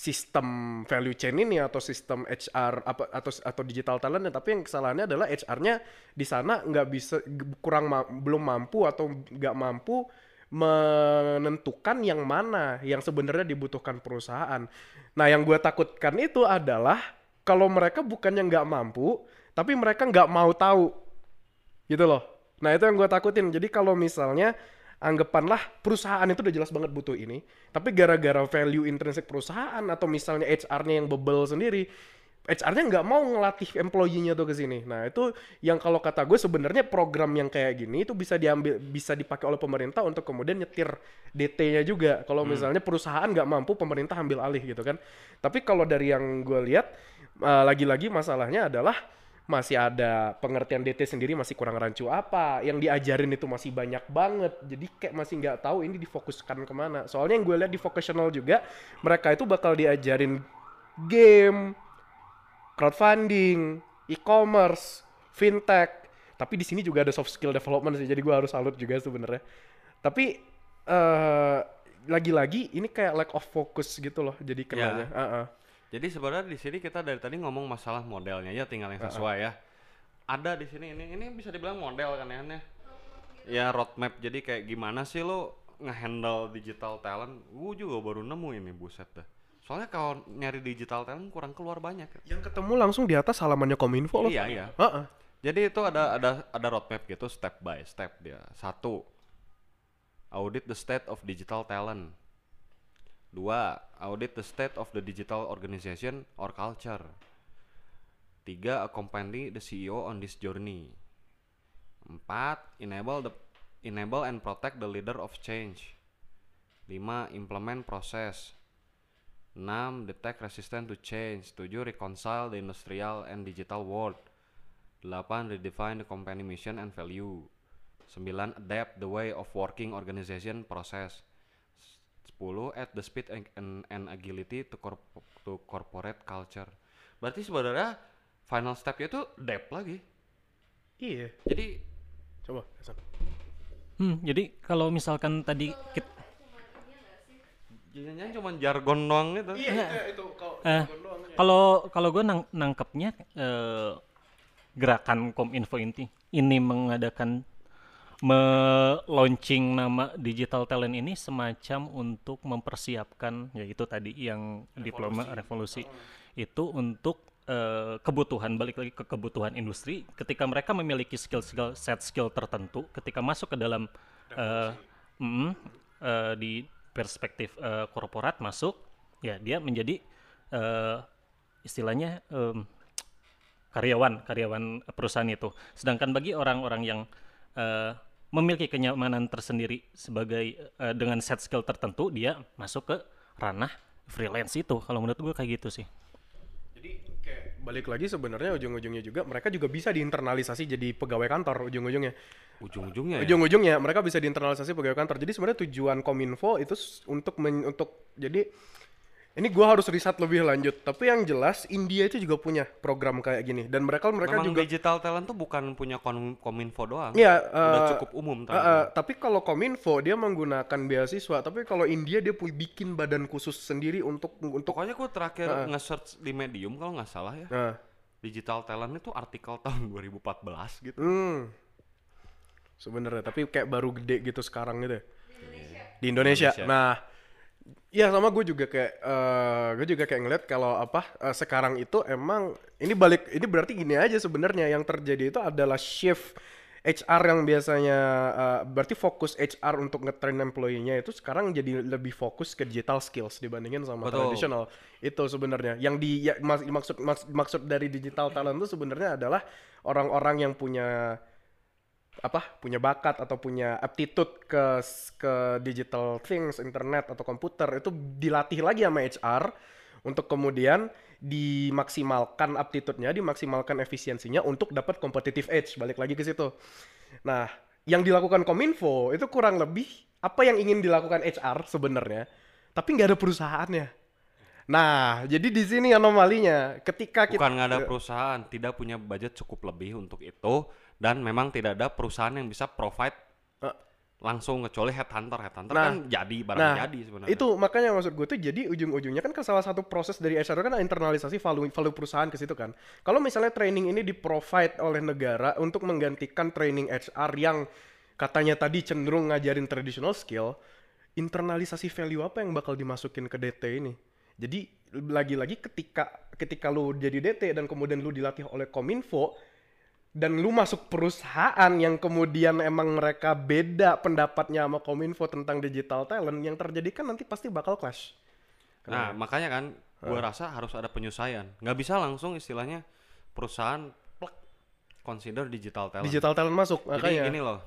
sistem value chain ini atau sistem HR apa atau atau digital talent tapi yang kesalahannya adalah HR-nya di sana nggak bisa kurang ma- belum mampu atau nggak mampu menentukan yang mana yang sebenarnya dibutuhkan perusahaan. Nah, yang gue takutkan itu adalah kalau mereka bukannya nggak mampu, tapi mereka nggak mau tahu gitu loh. Nah itu yang gue takutin. Jadi kalau misalnya anggapanlah perusahaan itu udah jelas banget butuh ini, tapi gara-gara value intrinsik perusahaan atau misalnya HR-nya yang bebel sendiri, HR-nya nggak mau ngelatih employee-nya tuh ke sini. Nah itu yang kalau kata gue sebenarnya program yang kayak gini itu bisa diambil, bisa dipakai oleh pemerintah untuk kemudian nyetir DT-nya juga. Kalau misalnya perusahaan nggak mampu, pemerintah ambil alih gitu kan. Tapi kalau dari yang gue lihat, eh, lagi-lagi masalahnya adalah masih ada pengertian DT sendiri masih kurang rancu apa yang diajarin itu masih banyak banget. Jadi kayak masih nggak tahu ini difokuskan ke mana. Soalnya yang gue lihat di vocational juga mereka itu bakal diajarin game crowdfunding e-commerce fintech. Tapi di sini juga ada soft skill development sih jadi gue harus salut juga sebenarnya. Tapi eh lagi-lagi ini kayak lack of focus gitu loh jadi kenanya. Ah, ah. Jadi sebenarnya di sini kita dari tadi ngomong masalah modelnya ya tinggal yang sesuai ya. ada di sini ini ini bisa dibilang model kan ya Nek? ya roadmap jadi kayak gimana sih lo ngehandle digital talent gue juga baru nemu ini buset dah soalnya kalau nyari digital talent kurang keluar banyak ya. Yang ketemu langsung di atas halamannya Kominfo loh. iya iya Heeh. jadi itu ada ada ada roadmap gitu step by step dia satu audit the state of digital talent dua audit the state of the digital organization or culture tiga accompany the CEO on this journey empat enable the enable and protect the leader of change lima implement process 6. Detect resistance to change 7. Reconcile the industrial and digital world 8. Redefine the company mission and value 9. Adapt the way of working organization process 10. Add the speed and, and, and agility to, corp- to corporate culture Berarti sebenarnya final stepnya itu adapt lagi Iya. Jadi Coba. Hasan. Hmm, jadi kalau misalkan tadi kit, jangan cuma jargon doang gitu Iya, itu kalau eh, kalau kalau gue nang, nangkepnya eh, gerakan Kominfo ini ini mengadakan me-launching nama digital talent ini semacam untuk mempersiapkan yaitu tadi yang diploma revolusi itu untuk eh, kebutuhan balik lagi ke kebutuhan industri. Ketika mereka memiliki skill-skill set skill tertentu ketika masuk ke dalam eh, mm, eh, di perspektif eh, korporat masuk ya dia menjadi eh, istilahnya em, karyawan karyawan perusahaan itu. Sedangkan bagi orang-orang yang eh, memiliki kenyamanan tersendiri sebagai eh, dengan set skill tertentu dia masuk ke ranah freelance itu kalau menurut gue kayak gitu sih Jadi kayak balik lagi sebenarnya ujung-ujungnya juga mereka juga bisa diinternalisasi jadi pegawai kantor ujung-ujungnya. ujung-ujungnya ya. Ujung-ujungnya mereka bisa diinternalisasi pegawai kantor. Jadi sebenarnya tujuan Kominfo itu untuk men- untuk jadi ini gua harus riset lebih lanjut. Tapi yang jelas India itu juga punya program kayak gini dan mereka mereka Memang juga digital talent tuh bukan punya kom- kominfo doang Iya, udah eh, cukup umum Uh, uh, tapi kalau Kominfo dia menggunakan beasiswa, tapi kalau India dia punya bikin badan khusus sendiri untuk untuk Pokoknya gue terakhir nge-search di Medium kalau nggak salah ya. nah, Digital talent itu artikel (laughs) tahun 2014 gitu. hmm. Sebenarnya tapi kayak baru gede gitu sekarang gitu. ya. Di Indonesia. Indonesia. Nah, ya sama gue juga kayak eh gue juga kayak ngeliat kalau apa eh, sekarang itu emang ini balik ini berarti gini aja sebenarnya. Yang terjadi itu adalah shift HR yang biasanya eh, berarti fokus HR untuk ngetrain employee-nya itu sekarang jadi lebih fokus ke digital skills dibandingin sama Betul. traditional itu sebenarnya. Yang di ya, maksud mas- maksud dari digital talent itu sebenarnya adalah orang-orang yang punya apa punya bakat atau punya aptitude ke ke digital things internet atau komputer itu dilatih lagi sama HR untuk kemudian dimaksimalkan aptitude-nya dimaksimalkan efisiensinya untuk dapat competitive edge. Balik lagi ke situ. Nah yang dilakukan kominfo itu kurang lebih apa yang ingin dilakukan HR sebenarnya tapi nggak ada perusahaannya. Nah jadi di sini anomalinya. Ketika kita Bukan nggak ada perusahaan, tidak punya budget cukup lebih untuk itu dan memang tidak ada perusahaan yang bisa provide Eh. langsung kecuali headhunter. Headhunter Nah, kan jadi barang Nah, jadi sebenarnya. itu makanya maksud gue tuh jadi ujung-ujungnya kan ke salah satu proses dari HR kan internalisasi value value perusahaan ke situ kan. Kalau misalnya training ini di-provide oleh negara untuk menggantikan training HR yang katanya tadi cenderung ngajarin traditional skill, internalisasi value apa yang bakal dimasukin ke DT ini? Jadi lagi-lagi ketika ketika lu jadi DT dan kemudian lu dilatih oleh Kominfo dan lu masuk perusahaan yang kemudian emang mereka beda pendapatnya sama Kominfo tentang digital talent yang terjadi kan nanti pasti bakal clash. Nah, makanya kan gua rasa harus ada penyusuaian. Nggak bisa langsung istilahnya perusahaan plek, consider digital talent. Digital talent masuk Jadi makanya. gini loh,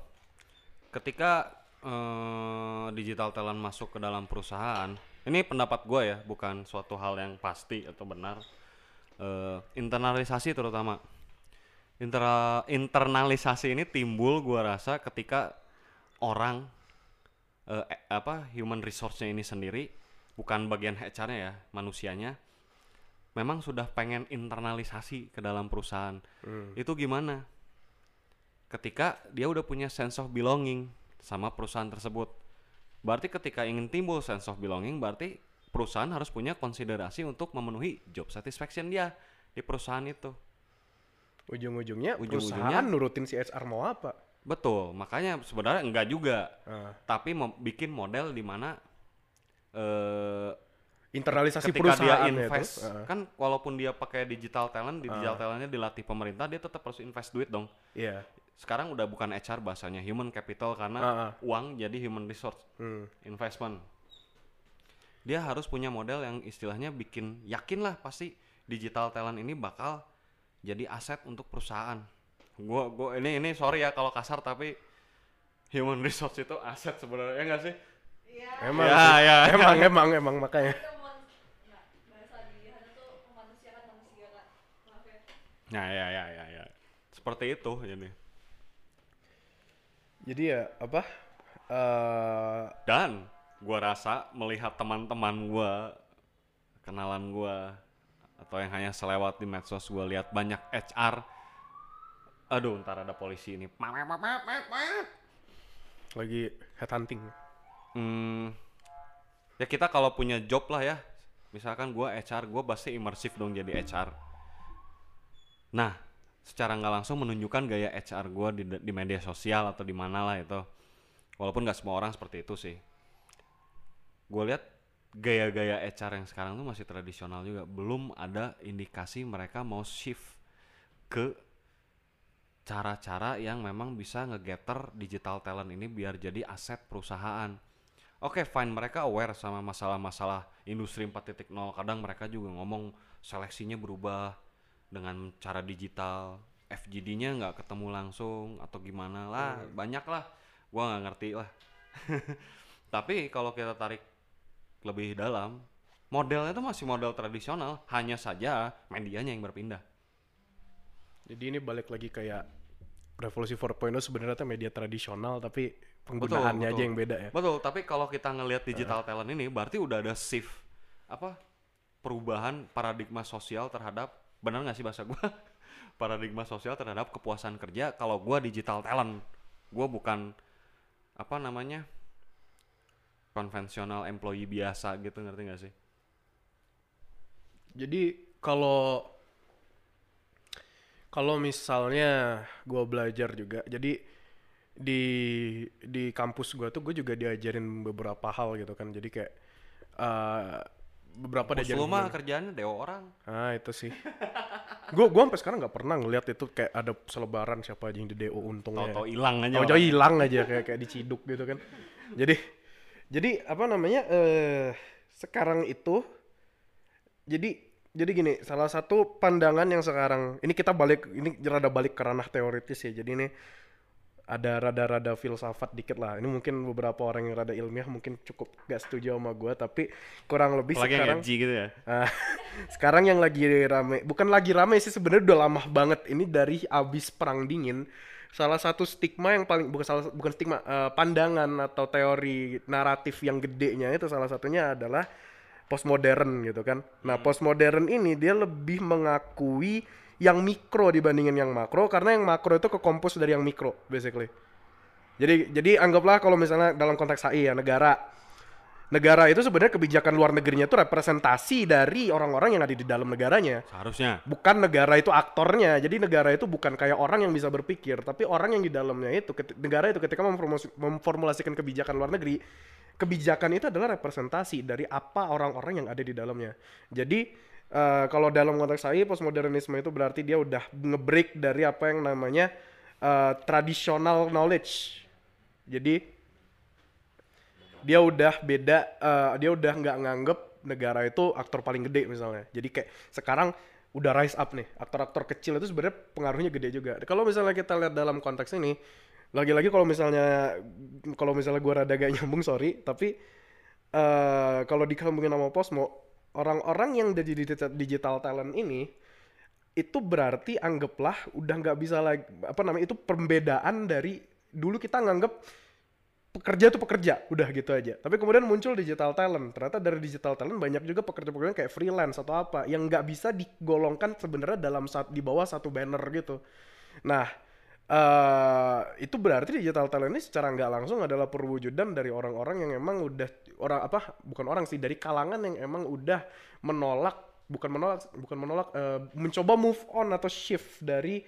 ketika eh, digital talent masuk ke dalam perusahaan, ini pendapat gue ya, bukan suatu hal yang pasti atau benar. Eh, internalisasi terutama, Intera- internalisasi ini timbul gue rasa ketika orang eh, eh, apa human resource-nya ini sendiri, bukan bagian HR-nya ya, manusianya, memang sudah pengen internalisasi ke dalam perusahaan. Itu gimana? ketika dia udah punya sense of belonging sama perusahaan tersebut. Berarti ketika ingin timbul sense of belonging, berarti perusahaan harus punya konsiderasi untuk memenuhi job satisfaction dia di perusahaan itu. Ujung-ujungnya Ujung-ujungnya- perusahaan nurutin si HR mau apa Betul, makanya sebenarnya enggak juga. Ah. Tapi mem- bikin model di mana eh internalisasi ketika dia perusahaan invest, itu Ah. kan walaupun dia pakai digital talent, di digital talentnya dilatih pemerintah, dia tetap harus invest duit dong. iya Sekarang udah bukan HR bahasanya human capital karena Ah, ah. uang jadi human resource Hmm. investment. Dia harus punya model yang istilahnya bikin yakin lah pasti digital talent ini bakal jadi aset untuk perusahaan. Gua gua ini ini sorry ya kalau kasar tapi human resource itu aset sebenarnya ya nggak sih? Iya. emang Ya, sih. ya, ya. emang emang emang makanya ya. Nah ya ya ya ya. Seperti itu jadi. jadi ya apa eh Dan gua rasa melihat teman-teman gua kenalan gua atau yang hanya selewat di medsos gua lihat banyak HR aduh ntar ada polisi ini. Lagi headhunting. Hmm, ya kita kalau punya job lah ya. Misalkan gua HR gua pasti imersif dong jadi HR nah secara nggak langsung menunjukkan gaya HR gua di, di media sosial atau di mana lah itu. Walaupun nggak semua orang seperti itu sih. Gue lihat gaya-gaya HR yang sekarang tuh masih tradisional juga belum ada indikasi mereka mau shift ke cara-cara yang memang bisa ngegetter digital talent ini biar jadi aset perusahaan. Oke, fine mereka aware sama masalah-masalah industri 4.0. Kadang mereka juga ngomong seleksinya berubah dengan cara digital. FGD-nya nggak ketemu langsung atau gimana lah, banyak lah. Gua nggak ngerti lah. (laughs) Tapi kalau kita tarik lebih dalam, modelnya itu masih model tradisional, hanya saja medianya yang berpindah. jadi ini balik lagi kayak revolusi 4.0 sebenarnya tuh media tradisional tapi penggunaannya aja betul. yang beda ya Betul, tapi kalau kita ngelihat digital talent ini berarti udah ada shift apa perubahan paradigma sosial terhadap benar nggak sih bahasa gua? (laughs) paradigma sosial terhadap kepuasan kerja kalau gua digital talent. Gua bukan apa namanya? Konvensional employee biasa gitu ngerti nggak sih? Jadi kalau kalau misalnya gue belajar juga, jadi di di kampus gue tuh gue juga diajarin beberapa hal gitu kan. Jadi kayak eh, beberapa Bos diajarin. lu mah kerjaannya dewa orang. Ah itu sih. gue gua sampai sekarang nggak pernah ngeliat itu kayak ada selebaran siapa aja yang di DO untungnya. Tahu-tahu hilang aja. Tahu-tahu hilang aja kayak kayak diciduk gitu kan. Jadi jadi apa namanya eh sekarang itu jadi jadi gini, salah satu pandangan yang sekarang ini kita balik ini rada balik ke ranah teoritis ya. Jadi ini ada rada-rada filsafat dikit lah. Ini mungkin beberapa orang yang rada ilmiah mungkin cukup gak setuju sama gua, tapi kurang lebih Apalagi yang sekarang edgy gitu ya. (laughs) Ah, sekarang yang lagi rame, bukan lagi rame sih sebenarnya udah lama banget. Ini dari abis perang dingin. Salah satu stigma yang paling bukan salah bukan stigma, eh, pandangan atau teori naratif yang gedenya itu salah satunya adalah postmodern gitu kan. Nah, postmodern ini dia lebih mengakui yang mikro dibandingin yang makro karena yang makro itu kekompos dari yang mikro basically. Jadi jadi anggaplah kalau misalnya dalam konteks HI ya negara negara itu sebenarnya kebijakan luar negerinya itu representasi dari orang-orang yang ada di dalam negaranya. Seharusnya. Bukan negara itu aktornya. Jadi negara itu bukan kayak orang yang bisa berpikir, tapi orang yang di dalamnya itu negara itu ketika memformulasikan kebijakan luar negeri, kebijakan itu adalah representasi dari apa orang-orang yang ada di dalamnya. Jadi eh, kalau dalam konteks saya postmodernisme itu berarti dia udah ngebreak dari apa yang namanya eh, traditional knowledge. Jadi dia udah beda eh, dia udah nggak nganggep negara itu aktor paling gede misalnya. Jadi kayak sekarang udah rise up nih aktor-aktor kecil itu sebenarnya pengaruhnya gede juga. Kalau misalnya kita lihat dalam konteks ini lagi-lagi kalau misalnya kalau misalnya gua rada gak (laughs) nyambung sorry tapi eh kalau disambungin sama Posmo orang-orang yang jadi digital, digital talent ini itu berarti anggaplah udah nggak bisa lagi apa namanya itu perbedaan dari dulu kita nganggep pekerja tuh pekerja udah gitu aja. Tapi kemudian muncul digital talent. Ternyata dari digital talent banyak juga pekerja-pekerja kayak freelance atau apa yang nggak bisa digolongkan sebenarnya dalam saat di bawah satu banner gitu. Nah eh itu berarti digital talent ini secara nggak langsung adalah perwujudan dari orang-orang yang emang udah orang apa bukan orang sih dari kalangan yang emang udah menolak bukan menolak bukan menolak eh, mencoba move on atau shift dari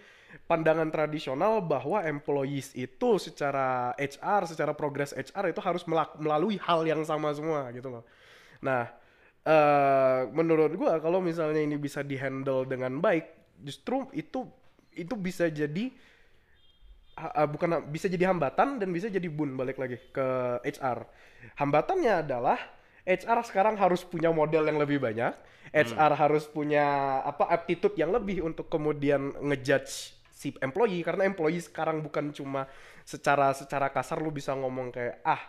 pandangan tradisional bahwa employees itu secara HR secara progres HR itu harus melalui hal yang sama semua gitu loh nah eh menurut gua kalau misalnya ini bisa dihandle dengan baik justru itu itu bisa jadi ah, bukan bisa jadi hambatan dan bisa jadi bun balik lagi ke HR. Hambatannya adalah HR sekarang harus punya model yang lebih banyak. HR harus punya apa aptitude yang lebih untuk kemudian ngejudge si employee karena employee sekarang bukan cuma secara secara kasar lu bisa ngomong kayak ah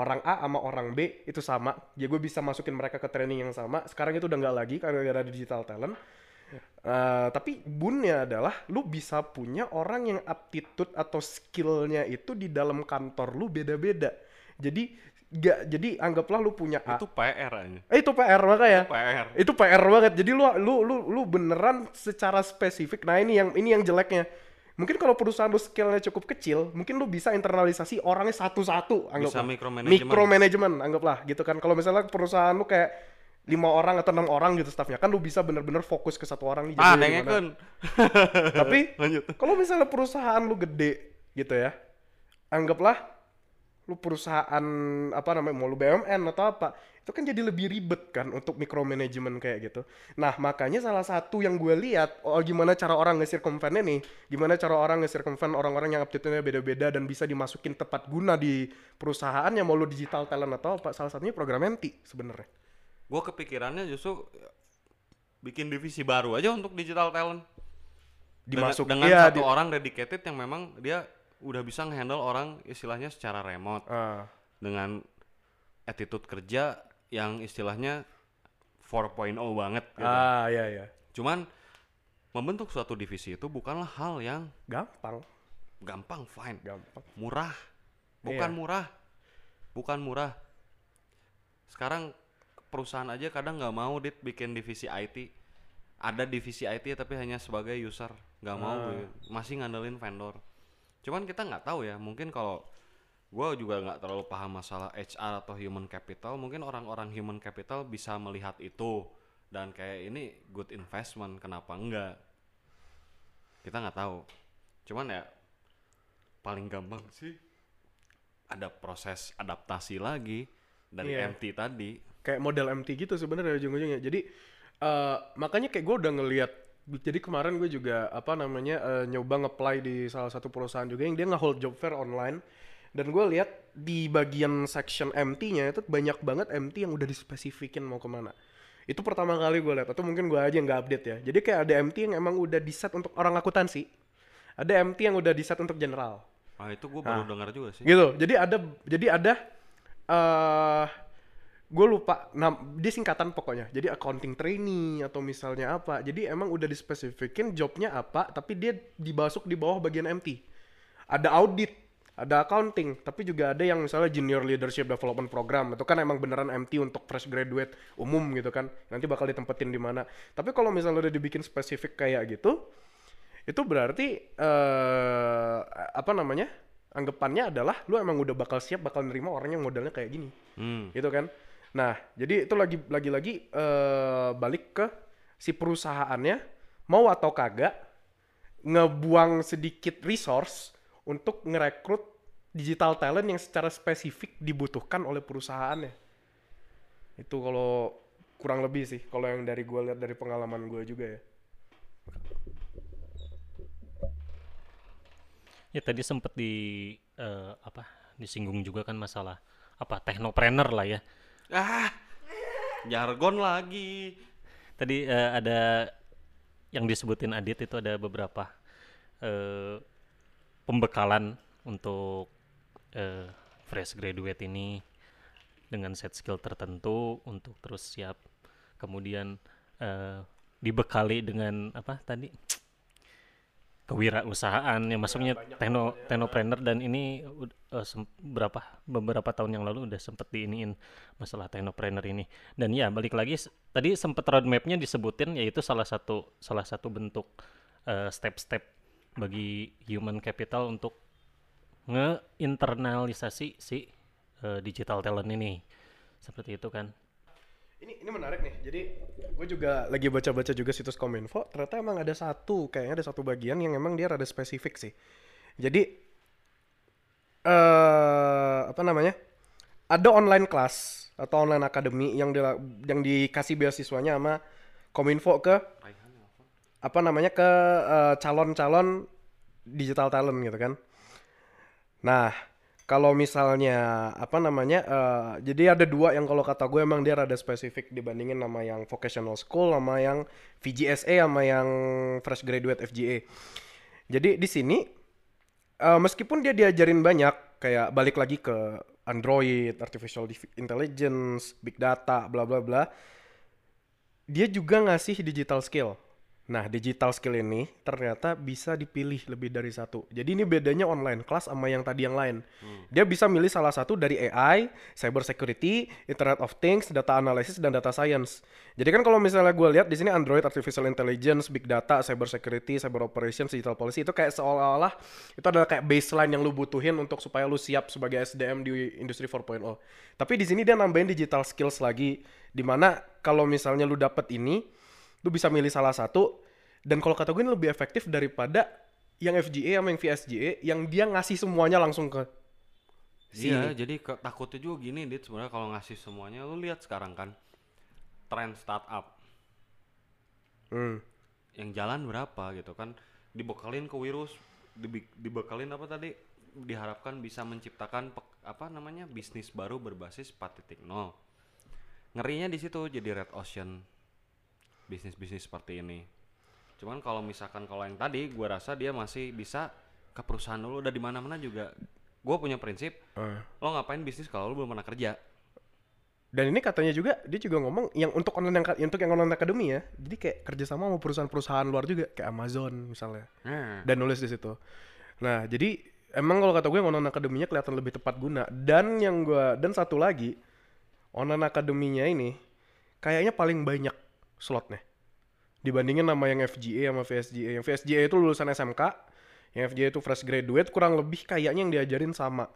orang A sama orang B itu sama. Ya gue bisa masukin mereka ke training yang sama. Sekarang itu udah nggak lagi karena gara digital talent. Eh, tapi bunnya adalah lu bisa punya orang yang aptitude atau skillnya itu di dalam kantor lu beda-beda. Jadi gak jadi anggaplah lu punya A. Itu PR aja. Eh, itu PR makanya. PR. Itu PR banget. Jadi lu lu lu lu beneran secara spesifik. Nah, ini yang ini yang jeleknya. Mungkin kalau perusahaan lu skillnya cukup kecil, mungkin lu bisa internalisasi orangnya satu-satu, anggaplah. micromanagement. Micromanagement, anggaplah gitu kan. Kalau misalnya perusahaan lu kayak lima orang atau enam orang gitu staffnya, kan lu bisa bener-bener fokus ke satu orang nih. Ah, dengekeun. Tapi (laughs) kalau misalnya perusahaan lu gede gitu ya, anggaplah lu perusahaan apa namanya mau lu BUMN atau apa, itu kan jadi lebih ribet kan untuk micromanagement kayak gitu. Nah makanya salah satu yang gue lihat, oh gimana cara orang nge-circumvent ini, gimana cara orang nge-circumvent orang-orang yang aptitude-nya beda-beda dan bisa dimasukin tepat guna di perusahaannya mau lu digital talent atau apa, salah satunya program MT sebenarnya. Gue kepikirannya justru bikin divisi baru aja untuk digital talent. Dengan- Dimasuk dengan iya, satu di- orang dedicated yang memang dia udah bisa ngehandle orang istilahnya secara remote Ah, dengan attitude kerja yang istilahnya 4.0 banget gitu. ah iya iya, Cuman membentuk suatu divisi itu bukanlah hal yang gampang, gampang, fine. gampang. Murah. Bukan Iya. murah. Bukan murah. Sekarang perusahaan aja kadang nggak mau dit bikin divisi IT. Ada divisi IT tapi hanya sebagai user, nggak mau Ah. bi- masih ngandelin vendor. Cuman kita nggak tahu ya, mungkin kalau gua juga nggak terlalu paham masalah HR atau human capital, mungkin orang-orang human capital bisa melihat itu dan kayak ini good investment, kenapa enggak? Kita nggak tahu. Cuman ya paling gampang sih ada proses adaptasi lagi dari Iya. MT tadi. kayak model MT gitu sebenarnya ujung-ujungnya. Jadi eh, makanya kayak gue udah ngelihat jadi kemarin gue juga apa namanya eh, nyoba nge-apply di salah satu perusahaan juga yang dia nge-hold job fair online dan gue lihat di bagian section MT-nya itu banyak banget MT yang udah dispesifikin mau ke mana. Itu pertama kali gue lihat atau mungkin gue aja yang nggak update ya. Jadi kayak ada MT yang emang udah di set untuk orang akuntansi. Ada MT yang udah di set untuk general Ah itu gue baru dengar juga sih. gitu jadi ada jadi ada eh gue lupa nah dia singkatan pokoknya. Jadi accounting trainee atau misalnya apa. Jadi emang udah dispesifikin jobnya apa tapi dia dibasuk di bawah bagian MT ada audit ada accounting tapi juga ada yang misalnya junior leadership development program. Itu kan emang beneran MT untuk fresh graduate umum gitu kan. Nanti bakal ditempetin di mana. Tapi kalau misalnya udah dibikin spesifik kayak gitu itu berarti eh apa namanya anggapannya adalah lu emang udah bakal siap bakal nerima orang yang modalnya kayak gini. Hmm. gitu kan nah jadi itu lagi lagi lagi eh balik ke si perusahaannya mau atau kagak ngebuang sedikit resource untuk ngerekrut digital talent yang secara spesifik dibutuhkan oleh perusahaannya itu kalau kurang lebih sih kalau yang dari gue lihat dari pengalaman gue juga ya Ya tadi sempet di eh, apa disinggung juga kan masalah apa teknopreneur lah ya. Ah, jargon lagi. Tadi eh, ada yang disebutin Adit itu ada beberapa eh, pembekalan untuk eh, fresh graduate ini dengan set skill tertentu untuk terus siap. Kemudian eh, dibekali dengan apa tadi kewirausahaan yang masuknya tekno teknopreneur dan ini ud- eh, sem- berapa beberapa tahun yang lalu udah sempet diiniin masalah teknopreneur ini. Dan ya balik lagi tadi sempet roadmapnya disebutin yaitu salah satu salah satu bentuk eh, step-step bagi human capital untuk ngeinternalisasi si eh, digital talent ini. Seperti itu kan Ini ini menarik nih. Jadi gue juga lagi baca-baca juga situs Kominfo. Ternyata emang ada satu, kayaknya ada satu bagian yang emang dia rada spesifik sih. Jadi eh apa namanya? Ada online class atau online academy yang dila- yang dikasih beasiswanya sama Kominfo ke apa namanya ke eh, calon-calon digital talent gitu kan. Nah, kalau misalnya apa namanya, eh, jadi ada dua yang kalau kata gue emang dia rada spesifik dibandingin sama yang vocational school, sama yang VGSA, sama yang fresh graduate FGA. Jadi di sini eh, meskipun dia diajarin banyak kayak balik lagi ke Android, artificial intelligence, big data, bla bla bla, dia juga ngasih digital skill. Nah, digital skill ini ternyata bisa dipilih lebih dari satu. Jadi ini bedanya online class sama yang tadi yang lain. Dia bisa milih salah satu dari AI, cyber security, Internet of Things, data analysis dan data science. Jadi kan kalau misalnya gue lihat di sini Android, artificial intelligence, big data, cyber security, cyber operations, digital policy itu kayak seolah-olah itu adalah kayak baseline yang lu butuhin untuk supaya lu siap sebagai SDM di industri 4.0. Tapi di sini dia nambahin digital skills lagi di mana kalau misalnya lu dapet ini lu bisa milih salah satu dan kalau kata gue ini lebih efektif daripada yang FGA sama yang VSGA yang dia ngasih semuanya langsung ke si Iya, jadi ke, takutnya juga gini, Dit, sebenarnya kalau ngasih semuanya, lu lihat sekarang kan, tren startup Hmm. yang jalan berapa gitu kan, dibekalin ke virus, dibekalin apa tadi, diharapkan bisa menciptakan pek- apa namanya bisnis baru berbasis 4.0. Ngerinya di situ jadi red ocean bisnis-bisnis seperti ini. Cuman kalau misalkan kalau yang tadi, gua rasa dia masih bisa ke perusahaan dulu, udah di mana-mana juga. Gue punya prinsip, Eh. lo ngapain bisnis kalau lo belum pernah kerja Dan ini katanya juga dia juga ngomong yang untuk online yang, untuk yang online academy ya. Jadi kayak kerjasama sama perusahaan-perusahaan luar juga kayak Amazon misalnya. nah Dan nulis di situ. Nah, jadi emang kalau kata gue online academy-nya kelihatan lebih tepat guna. Dan yang gua dan satu lagi online academy-nya ini kayaknya paling banyak slotnya dibandingin sama yang FGA sama VSGA. Yang VSGA itu lulusan SMK, yang FGA itu fresh graduate kurang lebih kayaknya yang diajarin sama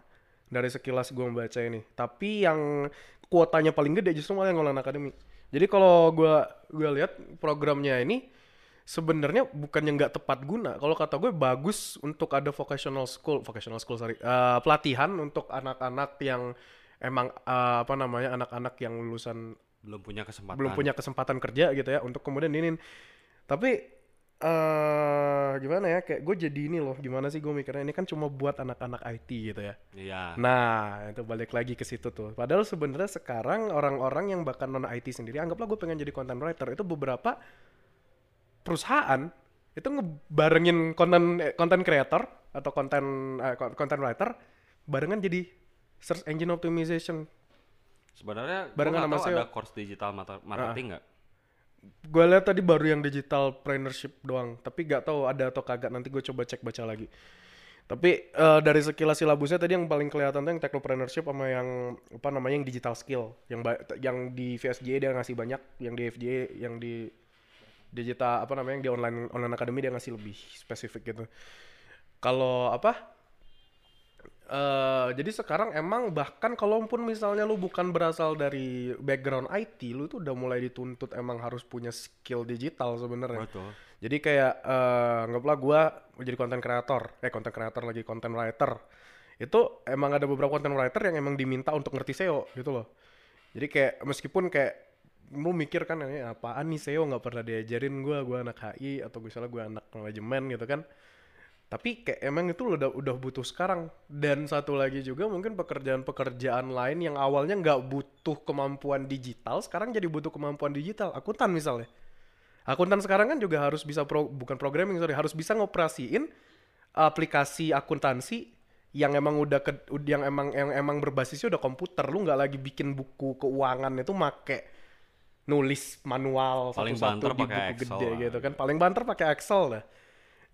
dari sekilas gue membaca ini. Tapi yang kuotanya paling gede justru malah yang online academy. Jadi kalau gua gua lihat programnya ini sebenarnya bukan yang nggak tepat guna. Kalau kata gue bagus untuk ada vocational school, vocational school sorry, eh, pelatihan untuk anak-anak yang emang eh, apa namanya anak-anak yang lulusan belum punya kesempatan. Belum punya kesempatan kerja gitu ya untuk kemudian ini. Tapi eh gimana ya kayak gue jadi ini loh gimana sih gue mikirnya? Ini kan cuma buat anak-anak IT gitu ya. Iya. Nah itu balik lagi ke situ tuh. Padahal sebenarnya sekarang orang-orang yang bahkan non IT sendiri anggaplah gue pengen jadi content writer itu beberapa perusahaan itu ngebarengin konten konten creator atau konten eh, content writer barengan jadi search engine optimization sebenarnya Barengan nggak sama SEO. ada course digital mata- marketing nggak? Gue lihat tadi baru yang digital entrepreneurship doang tapi gak tahu ada atau kagak. Nanti gue coba cek baca lagi. Tapi eh, dari sekilas silabusnya tadi yang paling kelihatan tuh yang technopreneurship sama yang apa namanya yang digital skill. Yang yang di VSGA dia ngasih banyak yang di FGA yang di digital apa namanya yang di online online academy dia ngasih lebih spesifik gitu. Kalau apa eh jadi sekarang emang bahkan kalaupun misalnya lu bukan berasal dari background IT, lu tuh udah mulai dituntut emang harus punya skill digital sebenarnya. betul Jadi kayak eh anggaplah gua jadi content creator, eh content creator lagi content writer. Itu emang ada beberapa content writer yang emang diminta untuk ngerti SEO gitu loh. Jadi kayak meskipun kayak lu mikir kan ini apaan nih SEO nggak pernah diajarin gua, gua anak HI atau misalnya gua anak manajemen gitu kan. Tapi kayak emang itu udah udah butuh sekarang. Dan satu lagi juga mungkin pekerjaan-pekerjaan lain yang awalnya nggak butuh kemampuan digital, sekarang jadi butuh kemampuan digital. Akuntan misalnya. Akuntan sekarang kan juga harus bisa pro, bukan programming sorry, harus bisa ngoperasiin aplikasi akuntansi yang emang udah ke, yang emang yang emang berbasisnya udah komputer. Lu nggak lagi bikin buku keuangan itu make nulis manual Paling satu-satu di pakai buku Excel gede lah, gitu kan. Paling banter pakai Excel dah.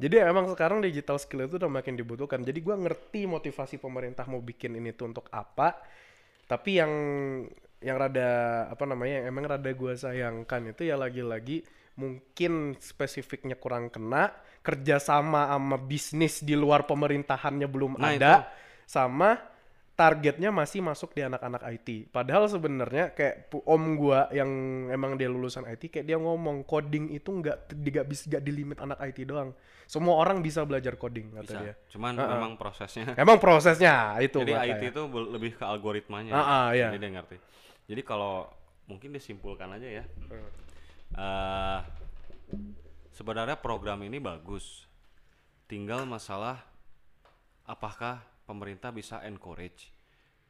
Jadi emang sekarang digital skill itu udah makin dibutuhkan. Jadi gua ngerti motivasi pemerintah mau bikin ini tuh untuk apa. Tapi yang yang rada apa namanya yang emang rada gua sayangkan itu ya lagi-lagi mungkin spesifiknya kurang kena kerjasama sama bisnis di luar pemerintahannya belum Nah, ada sama targetnya masih masuk di anak-anak IT. Padahal sebenarnya kayak om gua yang emang dia lulusan IT kayak dia ngomong coding itu nggak tidak bisa nggak di limit anak IT doang. Semua orang bisa belajar coding kata bisa dia. cuman Ha-ha. memang prosesnya (laughs) Emang prosesnya itu jadi gua IT itu lebih ke algoritmanya Ah, ah, iya. jadi dia ngerti jadi kalau mungkin disimpulkan aja ya. Eh, sebenarnya program ini bagus tinggal masalah apakah pemerintah bisa encourage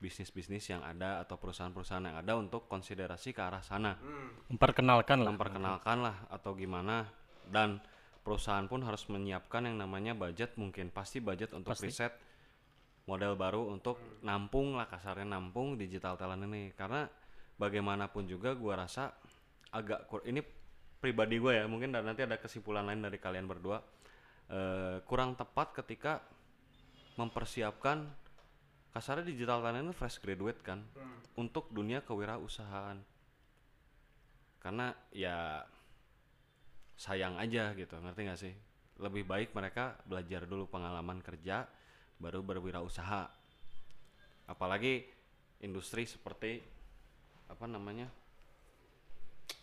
bisnis-bisnis yang ada atau perusahaan-perusahaan yang ada untuk konsiderasi ke arah sana. Memperkenalkan lah. memperkenalkan lah atau gimana. Dan perusahaan pun harus menyiapkan yang namanya budget. Mungkin pasti budget untuk Pasti. riset model baru untuk nampung lah kasarnya nampung digital talent ini. Karena bagaimanapun juga gua rasa agak kur- ini pribadi gue ya mungkin dan nanti ada kesimpulan lain dari kalian berdua. Eh, kurang tepat ketika mempersiapkan kasarnya digital talent ini fresh graduate kan untuk dunia kewirausahaan. Karena ya sayang aja gitu ngerti gak sih? Lebih baik mereka belajar dulu pengalaman kerja baru berwirausaha. Apalagi industri seperti apa namanya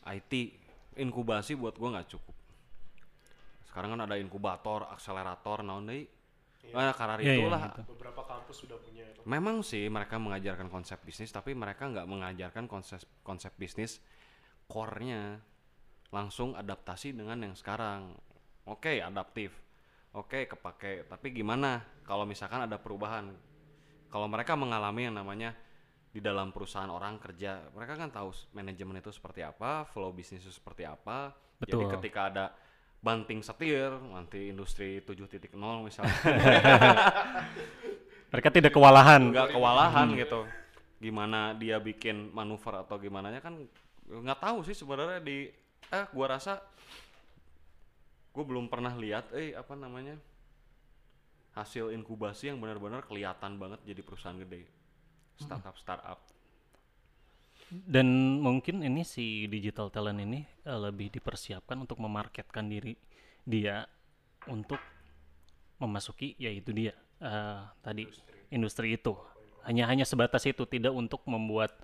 IT inkubasi buat gua nggak cukup. Sekarang kan ada inkubator akselerator naon deui nah, karena Iya, iya, itulah gitu. Beberapa kampus sudah punya itu. Memang sih mereka mengajarkan konsep bisnis, tapi mereka nggak mengajarkan konsep konsep bisnis core-nya langsung adaptasi dengan yang sekarang. Oke, adaptif. Oke, kepake. Tapi gimana kalau misalkan ada perubahan? Kalau mereka mengalami yang namanya di dalam perusahaan orang kerja, mereka kan tahu manajemen itu seperti apa, flow bisnis itu seperti apa. Jadi Betul. ketika ada banting setir, nanti industri 7.0 misalnya. (laughs) Mereka tidak kewalahan. nggak kewalahan gitu. Gimana dia bikin manuver atau gimana kan nggak tahu sih sebenarnya di eh gua rasa gue belum pernah lihat eh apa namanya hasil inkubasi yang benar-benar kelihatan banget jadi perusahaan gede. Startup startup Dan mungkin ini si digital talent ini eh, lebih dipersiapkan untuk memarketkan diri dia untuk memasuki yaitu dia eh, tadi industri itu. Hanya hanya sebatas itu tidak untuk membuat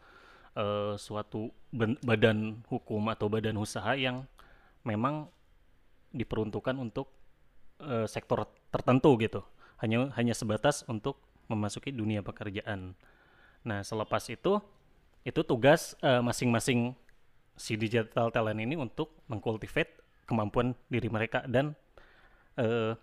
eh, suatu badan hukum atau badan usaha yang memang diperuntukkan untuk eh, sektor tertentu gitu. Hanya hanya sebatas untuk memasuki dunia pekerjaan. Nah, selepas itu itu tugas eh, masing-masing si digital talent ini untuk mengkultivate kemampuan diri mereka dan eh,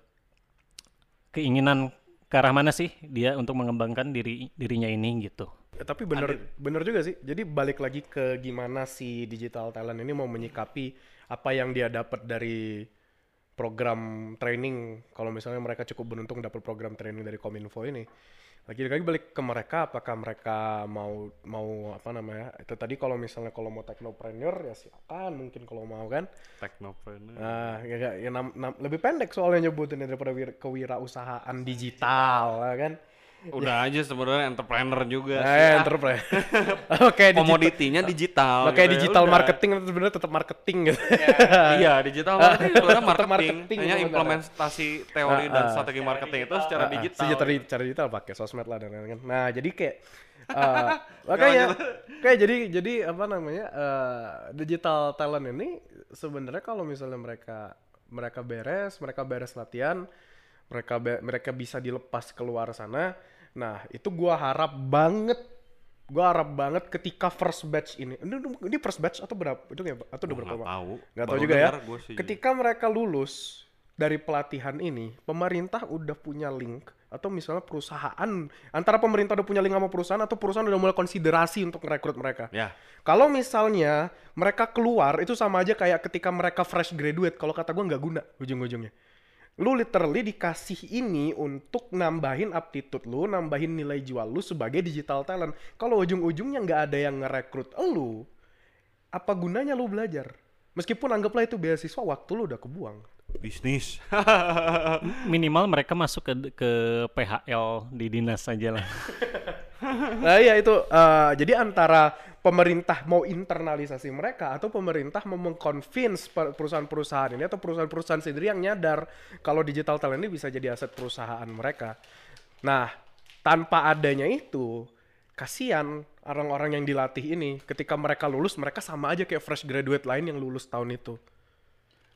keinginan ke arah mana sih dia untuk mengembangkan diri dirinya ini gitu. Ya, tapi bener bener juga sih. Jadi balik lagi ke gimana si digital talent ini mau menyikapi apa yang dia dapat dari program training. Kalau misalnya mereka cukup beruntung dapat program training dari Kominfo ini. Lagi-lagi balik ke mereka, apakah mereka mau mau apa namanya? Itu tadi kalau misalnya kalau mau technopreneur ya silakan mungkin kalau mau kan. teknopreneur Nah, ya, ya, ya, nam- nam- lebih pendek soalnya nyebutinnya daripada wir- kewirausahaan digital, ya kan? Udah aja sebenarnya entrepreneur juga Nah, sih. ya, entrepreneur. (laughs) Oke, digital, komoditinya digital Makanya gitu ya digital udah. marketing itu sebenarnya tetap marketing gitu. iya digital (laughs) marketing sebenarnya marketing, marketing hanya implementasi teori dan Ah, ah. strategi marketing itu secara Ah, digital Secara, secara digital pakai sosmed lah dan lain-lain. Nah, jadi kayak (laughs) eh, makanya kayak jadi jadi apa namanya eh, digital talent ini sebenarnya kalau misalnya mereka mereka beres, mereka beres latihan, mereka be- mereka bisa dilepas keluar sana. Nah, itu gua harap banget gua harap banget ketika first batch ini ini, ini first batch atau berapa itu kayak atau udah berapa? nggak tahu. Nggak tahu juga ya. ketika mereka lulus dari pelatihan ini pemerintah udah punya link atau misalnya perusahaan antara pemerintah udah punya link sama perusahaan atau perusahaan udah mulai konsiderasi untuk merekrut mereka. Ya. Kalau misalnya mereka keluar itu sama aja kayak ketika mereka fresh graduate kalau kata gua nggak guna ujung-ujungnya lu literally dikasih ini untuk nambahin aptitude lu, nambahin nilai jual lu sebagai digital talent. Kalau ujung-ujungnya nggak ada yang ngerekrut lu, apa gunanya lu belajar? Meskipun anggaplah itu beasiswa, waktu lu udah kebuang. Bisnis (laughs) Minimal mereka masuk ke ke PHL di dinas saja lah. (laughs) Nah iya itu, eh, jadi antara pemerintah mau internalisasi mereka atau pemerintah mau mengconvince per- perusahaan-perusahaan ini atau perusahaan-perusahaan sendiri yang nyadar kalau digital talent ini bisa jadi aset perusahaan mereka. Nah, tanpa adanya itu kasihan orang-orang yang dilatih ini ketika mereka lulus mereka sama aja kayak fresh graduate lain yang lulus tahun itu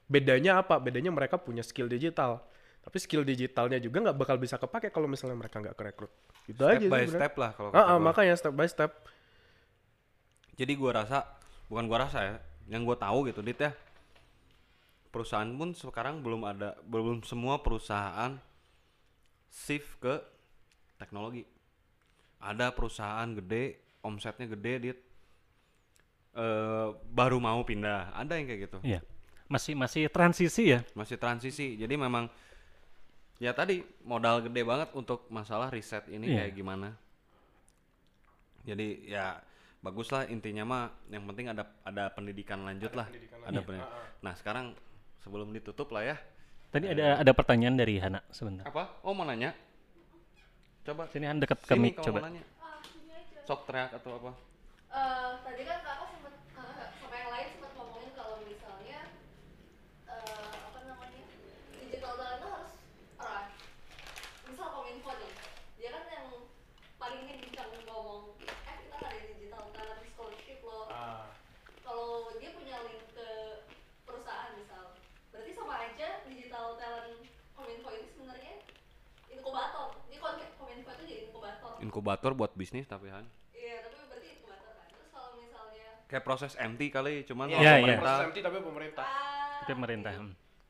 bedanya apa bedanya mereka punya skill digital tapi skill digitalnya juga nggak bakal bisa kepake kalau misalnya mereka nggak kerekrut itu step aja by sebenarnya. step lah kalau Ah, ah, gua. makanya step by step Jadi gua rasa bukan gua rasa ya, yang gua tahu gitu dit ya. Perusahaan pun sekarang belum ada belum semua perusahaan shift ke teknologi. Ada perusahaan gede, omsetnya gede dit eh baru mau pindah. Ada yang kayak gitu. Iya. Masih masih transisi ya. Masih transisi. Jadi memang ya tadi modal gede banget untuk masalah riset ini Iya. kayak gimana. Jadi ya bagus lah intinya mah yang penting ada ada pendidikan lanjut lah. ada pendidikan. Nah, sekarang sebelum ditutup lah ya. Tadi ada ada pertanyaan dari Hana sebentar. Apa? Oh, mau nanya? Coba Sini Han dekat ke sini mic kalau coba. mau nanya. Ah. Sok teriak atau apa? Eh, tadi kan kakak sama yang lain sempat ngomongin kalau misalnya eh, apa namanya digital talent itu harus erat. Misal kominfo nih, dia kan yang paling kencang ngomong, eh kita ada digital talent scholarship loh. Kalau dia punya link ke perusahaan misal, berarti sama aja digital talent kominfo ini sebenarnya inkubator. Ini kon- kominfo itu jadi inkubator. Inkubator buat bisnis tapi Han. Iya, tapi berarti inkubator kan. Terus kalau misalnya Kayak proses MT kali cuman Iya, kalau iya. pemerintah tapi pemerintah ah, Itu pemerintah.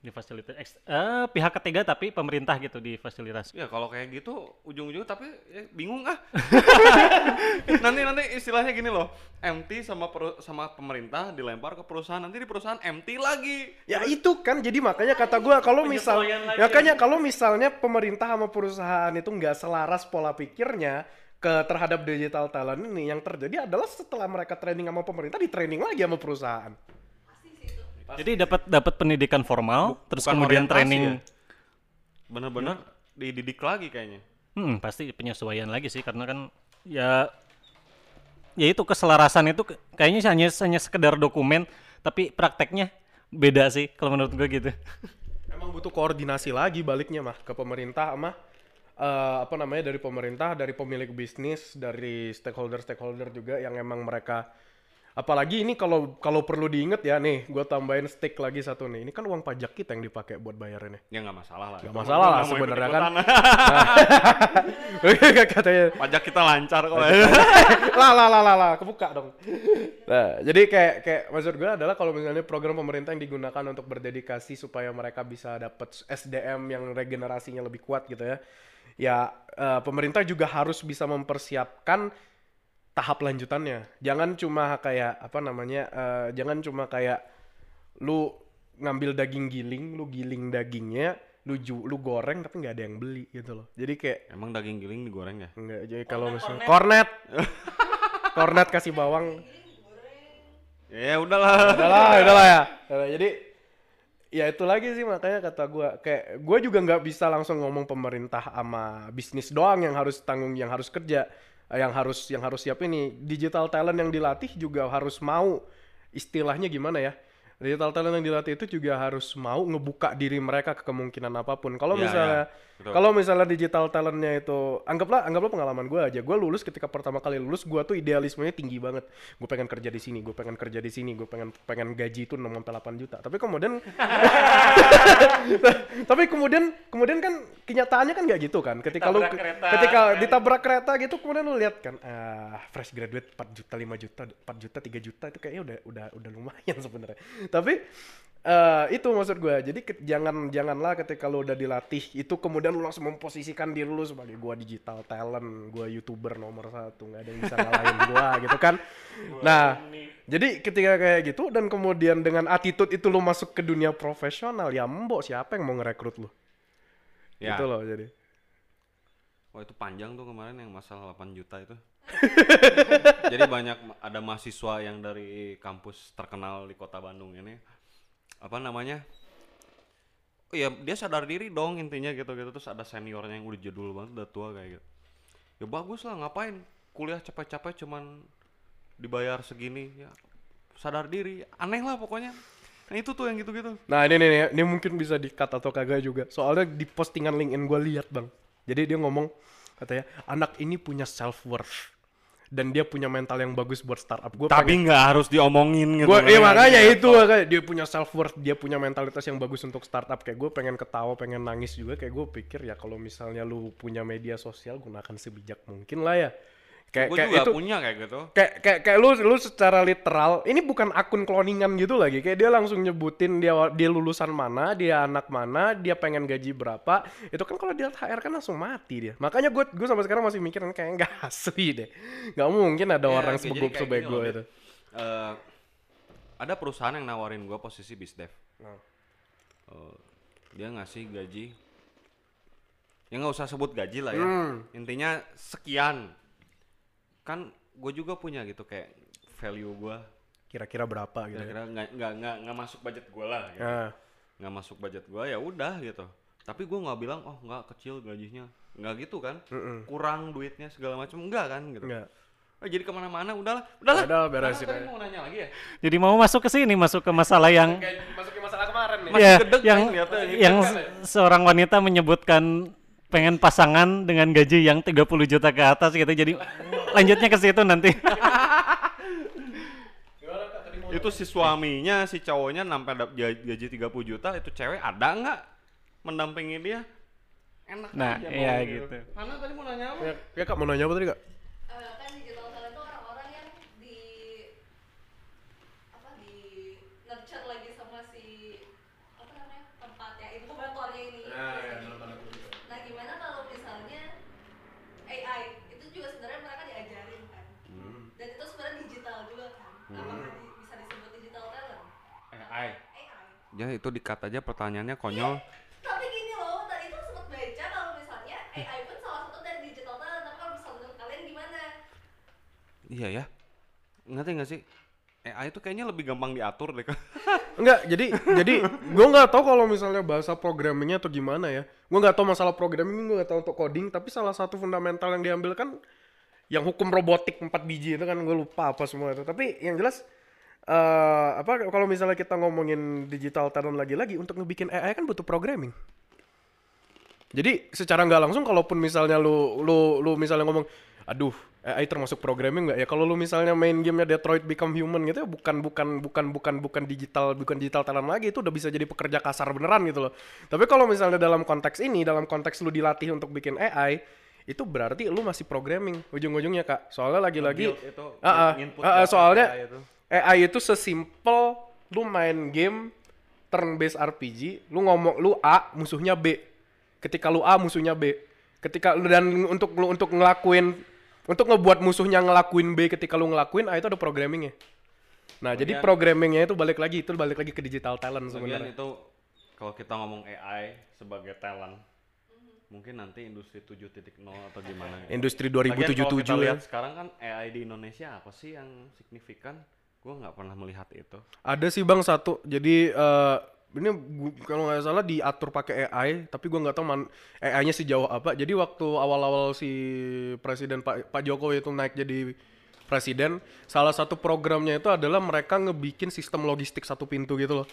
Di fasilitas eks- eh, pihak ketiga tapi pemerintah gitu di fasilitas. Ya kalau kayak gitu ujung-ujungnya tapi ya, bingung ah. (laughs) nanti nanti istilahnya gini loh, MT sama peru- sama pemerintah dilempar ke perusahaan, nanti di perusahaan MT lagi. Ya itu kan jadi makanya kata gua kalau misal lagi. makanya kalau misalnya pemerintah sama perusahaan itu nggak selaras pola pikirnya ke terhadap digital talent ini yang terjadi adalah setelah mereka training sama pemerintah di training lagi sama perusahaan. Jadi dapat dapat pendidikan formal, terus bukan kemudian training. ya? Bener-bener dididik lagi kayaknya. Hmm, pasti penyesuaian lagi sih karena kan ya ya itu keselarasan itu kayaknya hanya hanya sekedar dokumen tapi prakteknya beda sih kalau menurut gue gitu. Emang butuh koordinasi lagi baliknya mah ke pemerintah sama eh, apa namanya dari pemerintah, dari pemilik bisnis, dari stakeholder-stakeholder juga yang emang mereka apalagi ini kalau kalau perlu diinget ya nih, gue tambahin stick lagi satu nih. Ini kan uang pajak kita yang dipakai buat bayar ini. Ya nggak masalah lah. Gak masalah lah sebenarnya kan. ikut-ikutan. (laughs) Katanya (laughs) Pajak kita lancar kok. lah lah (laughs) lah lah lah kebuka dong. Nah, jadi kayak kayak maksud gue adalah kalau misalnya program pemerintah yang digunakan untuk berdedikasi supaya mereka bisa dapat SDM yang regenerasinya lebih kuat gitu ya. Ya eh, pemerintah juga harus bisa mempersiapkan tahap lanjutannya. Jangan cuma kayak apa namanya? eh, jangan cuma kayak lu ngambil daging giling, lu giling dagingnya, lu ju, lu goreng tapi nggak ada yang beli gitu loh. Jadi kayak Emang daging giling digoreng ya? Enggak, jadi kalau misalnya kornet. (laughs) kornet kasih bawang. Ya udahlah. Udahlah, udahlah ya. Udahlah, jadi ya itu lagi sih makanya kata gua kayak gua juga nggak bisa langsung ngomong pemerintah sama bisnis doang yang harus tanggung yang harus kerja yang harus yang harus siap ini. Digital talent yang dilatih juga harus mau istilahnya gimana ya? Digital talent yang dilatih itu juga harus mau ngebuka diri mereka ke kemungkinan apa pun. Kalau Ya, misalnya ya, betul. Kalau misalnya digital talentnya itu anggaplah anggaplah pengalaman gue aja. Gue lulus ketika pertama kali lulus gue tuh idealismenya tinggi banget. Gue pengen kerja di sini gue pengen kerja di sini gue pengen pengen gaji itu 6 sampai 8 juta. Tapi kemudian (laughs) (laughs) tapi kemudian kemudian kan kenyataannya kan nggak gitu kan. Ketika lu kereta, ketika kan. ditabrak kereta gitu kemudian lu lihat kan ah fresh graduate 4 juta 5 juta 4 juta 3 juta itu kayaknya udah udah udah lumayan (laughs) sebenarnya. Tapi eh itu maksud gue jadi ke- jangan janganlah ketika lu udah dilatih itu kemudian lu langsung memposisikan diri lu sebagai gua digital talent gua youtuber nomor satu. Nggak ada yang bisa ngalahin (laughs) gua gitu kan? Nah jadi ketika kayak gitu dan kemudian dengan attitude itu lu masuk ke dunia profesional ya mbok siapa yang mau ngerekrut lu? Ya. gitu loh jadi. Wah itu panjang tuh kemarin yang masalah 8 juta itu. (laughs) Jadi banyak ada mahasiswa yang dari kampus terkenal di kota Bandung ini apa namanya? Oh ya dia sadar diri dong intinya gitu-gitu terus ada seniornya yang udah jadul banget udah tua kayak gitu. Ya bagus lah ngapain kuliah capek-capek cuman dibayar segini ya sadar diri aneh lah pokoknya. Nah itu tuh yang gitu-gitu. Nah ini nih, nih, ini mungkin bisa di cut atau kagak juga. Soalnya di postingan LinkedIn gue lihat bang. Jadi dia ngomong katanya anak ini punya self worth dan dia punya mental yang bagus buat startup gue Tapi nggak harus diomongin gitu. gue iya kan. makanya Iya, itu makanya dia punya self worth dia punya mentalitas yang bagus untuk startup kayak gue pengen ketawa pengen nangis juga kayak gue pikir ya kalau misalnya lu punya media sosial gunakan sebijak mungkin lah ya kayak Gue kayak juga itu punya kayak gitu. kayak kayak kayak lu lu secara literal ini bukan akun cloningan gitu lagi kayak dia langsung nyebutin dia dia lulusan mana dia anak mana dia pengen gaji berapa itu kan kalau dia HR kan langsung mati dia makanya gue gue sampai sekarang masih mikirin kayak nggak (laughs) asli deh nggak mungkin ada Ya, orang jadi sebego itu. Eh, ada perusahaan yang nawarin gue posisi bisdev. Nah. Eh, dia ngasih gaji. Ya nggak usah sebut gaji lah ya. Hmm. Intinya sekian. Kan gue juga punya gitu kayak value gue. kira-kira berapa gitu ya. Kira-kira nggak nggak nggak nggak masuk budget gue lah. Gitu. Nah, Nggak masuk budget gue ya udah gitu. Tapi gue nggak bilang oh nggak kecil gajinya. Nggak gitu kan. mm-mm. Kurang duitnya segala macam enggak kan gitu. Enggak. Oh, jadi ke mana-mana udahlah. Udahlah. Udah, beresin Ah, tadi aja. mau nanya lagi ya. Jadi mau masuk ke sini, masuk ke masalah yang Kayak masukin masalah kemarin nih. Masih ya, gedeg yang kan lihatnya, ini yang kan se- seorang wanita menyebutkan pengen pasangan dengan gaji yang 30 juta ke atas gitu. Jadi lanjutnya ke situ nanti. itu si suaminya si cowoknya sampai gaji 30 juta itu cewek ada nggak mendampingi dia enak Nah, aja iya gitu. Hana tadi mau nanya apa Ya, ya kak mau nanya apa tadi kak? Eh, kan digital talent itu orang-orang yang di apa di nurture lagi sama si apa namanya tempatnya inkubatornya ini nah gimana kalau misalnya AI itu juga sebenarnya mereka diajarin kan dan itu sebenarnya digital juga kan apakah di- bisa disebut digital talent AI AI ya itu dikat aja pertanyaannya konyol tapi gini loh tadi itu sempat baca kalau misalnya AI pun salah satu dari digital talent tapi kalau misalnya kalian gimana iya ya ngerti nggak sih AI itu kayaknya lebih gampang diatur deh kan Enggak, (laughs) jadi jadi gue nggak tahu kalau misalnya bahasa programmingnya atau gimana ya. Gue nggak tahu masalah programming, gue nggak tahu untuk coding. Tapi salah satu fundamental yang diambil kan yang hukum robotik 4 biji itu kan gue lupa apa semua itu. Tapi yang jelas eh apa kalau misalnya kita ngomongin digital talent lagi-lagi untuk ngebikin AI kan butuh programming. Jadi secara nggak langsung kalaupun misalnya lu lu lu misalnya ngomong aduh AI termasuk programming nggak ya kalau lu misalnya main gamenya Detroit Become Human gitu ya bukan bukan bukan bukan bukan digital bukan digital talent lagi itu udah bisa jadi pekerja kasar beneran gitu loh. Tapi kalau misalnya dalam konteks ini dalam konteks lu dilatih untuk bikin AI itu berarti lu masih programming ujung-ujungnya kak. Soalnya lagi-lagi ah, ah, data soalnya AI itu. Sesimpel lu main game turn based RPG, lu ngomong lu A, musuhnya B. Ketika lu A, musuhnya B. Ketika lu dan untuk lu untuk ngelakuin untuk ngebuat musuhnya ngelakuin B ketika lu ngelakuin A itu ada programmingnya. Nah, jadi Kemudian- programmingnya itu balik lagi itu balik lagi ke digital talent sebenarnya. itu kalau kita ngomong AI sebagai talent mungkin nanti industri 7.0 atau gimana ya. Industri Lagian kalau kita 2077 ya. lihat sekarang kan AI di Indonesia apa sih yang signifikan? Gue nggak pernah melihat itu. Ada sih bang satu. Jadi eh ini kalau nggak salah diatur pakai AI, tapi gua nggak tahu man AI-nya sejauh apa. Jadi waktu awal-awal si presiden Pak Pak Jokowi itu naik jadi presiden, salah satu programnya itu adalah mereka ngebikin sistem logistik satu pintu gitu loh.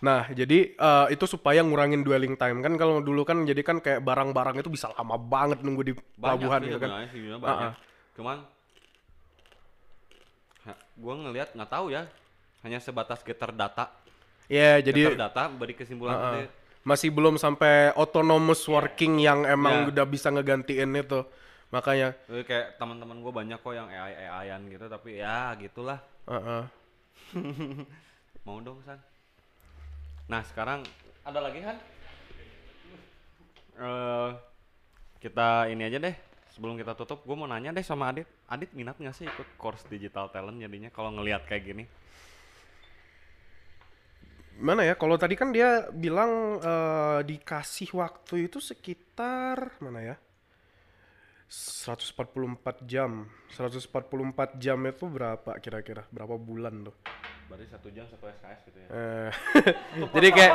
Nah, jadi eh, itu supaya ngurangin dwelling time kan kalau dulu kan jadi kan kayak barang-barang itu bisa lama banget nunggu di pelabuhan gitu kan. banyak. ah. Cuman gue ngelihat nggak tahu ya, hanya sebatas getter data. Ya, jadi getter data beri kesimpulan Heeh. nanti masih belum sampai autonomous working yang emang Iya. udah bisa ngegantiin itu makanya Jadi kayak teman-teman gue banyak kok yang AI AIan gitu tapi ya gitulah heeh. (laughs) mau dong san nah sekarang ada lagi kan Eh kita ini aja deh sebelum kita tutup gue mau nanya deh sama Adit. Adit minat nggak sih ikut course digital talent jadinya kalau ngelihat kayak gini? Mana ya? Kalau tadi kan dia bilang eh, dikasih waktu itu sekitar mana ya? 144 jam. 144 jam itu berapa kira-kira? Berapa bulan tuh berarti satu jam satu SKS gitu ya? Eh, (laughs) jadi kayak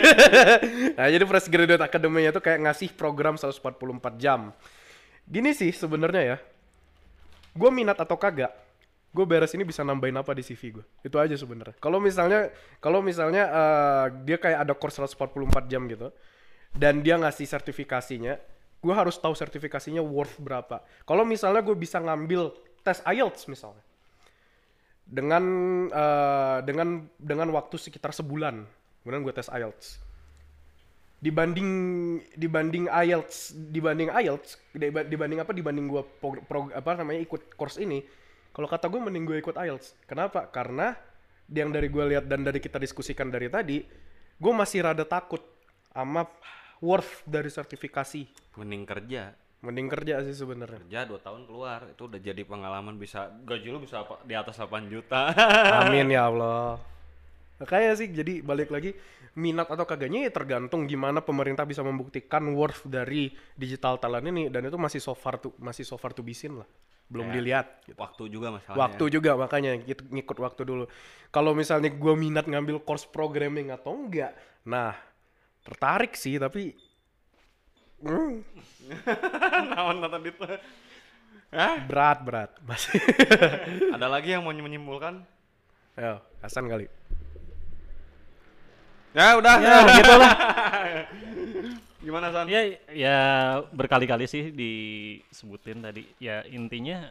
(laughs) nah jadi fresh graduate academy-nya tuh kayak ngasih program 144 jam. Gini sih sebenarnya ya. Gue minat atau kagak gue beres ini bisa nambahin apa di CV gue itu aja sebenarnya. Kalau misalnya kalau misalnya eh, dia kayak ada course 144 jam gitu dan dia ngasih sertifikasinya gue harus tahu sertifikasinya worth berapa. Kalau misalnya gue bisa ngambil tes IELTS misalnya dengan eh, dengan dengan waktu sekitar sebulan, kemudian gue tes IELTS. Dibanding dibanding IELTS dibanding IELTS diba- dibanding apa dibanding gue apa namanya ikut course ini, kalau kata gue mending gue ikut IELTS. Kenapa? Karena yang dari gue lihat dan dari kita diskusikan dari tadi, gue masih rada takut sama worth dari sertifikasi. Mending kerja. Mending kerja sih sebenarnya. Kerja 2 tahun keluar itu udah jadi pengalaman bisa gaji lu bisa apa, di atas 8 juta. Amin ya (laughs) Allah. Makanya sih jadi balik lagi minat atau kagaknya ya tergantung gimana pemerintah bisa membuktikan worth dari digital talent ini dan itu masih so far to masih so far to be seen lah. Belum Ya. dilihat gitu. Waktu juga masalahnya. Waktu juga makanya gitu, ngikut waktu dulu. Kalau misalnya gue minat ngambil course programming atau enggak, nah tertarik sih tapi (laughs) Naon tadi tuh. Hah? berat berat masih. (laughs) Ada lagi yang mau menyimpulkan? Ayo, Hasan kali. Ya udah. Ya gitulah. (laughs) Gimana San? ya ya berkali-kali sih disebutin tadi. Ya intinya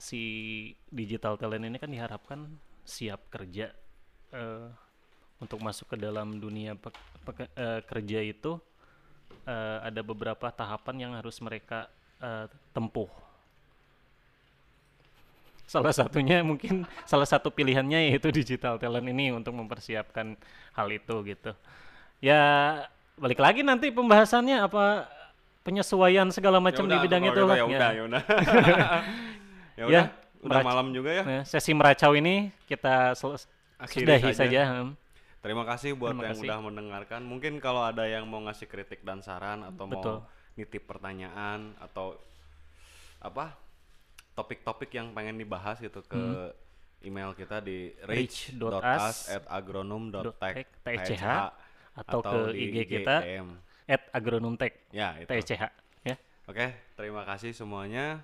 si digital talent ini kan diharapkan siap kerja eh, untuk masuk ke dalam dunia pek- peke- eh, kerja itu eh, ada beberapa tahapan yang harus mereka eh, tempuh. Salah satunya mungkin (laughs) salah satu pilihannya yaitu digital talent ini untuk mempersiapkan hal itu gitu. Ya balik lagi nanti pembahasannya apa penyesuaian segala macam di bidang itu gitu lah. Ya Ya. udah, ya udah. ya Ya, udah. (laughs) Udah merac- malam juga ya. Nah, sesi meracau ini kita sel- Akhiri sudahi saja. saja. Hmm. Terima kasih buat Terima yang kasih. udah mendengarkan. Mungkin kalau ada yang mau ngasih kritik dan saran atau Betul. mau nitip pertanyaan atau apa topik-topik yang pengen dibahas gitu ke email kita di Reach.us reach.us@agronom.tech TCH atau ke IG kita. Agronomtek Ya, itu. TCH ya. Oke, terima kasih semuanya.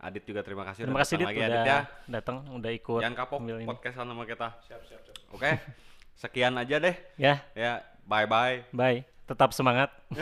Adit juga terima kasih Terima udah kasih datang Dit lagi udah Adit ya. datang, udah ikut. Jangan kapok podcastan sama kita. Siap, siap, siap. Oke. (laughs) Sekian aja deh. Ya, Ya, bye bye. bye. Tetap semangat. (laughs)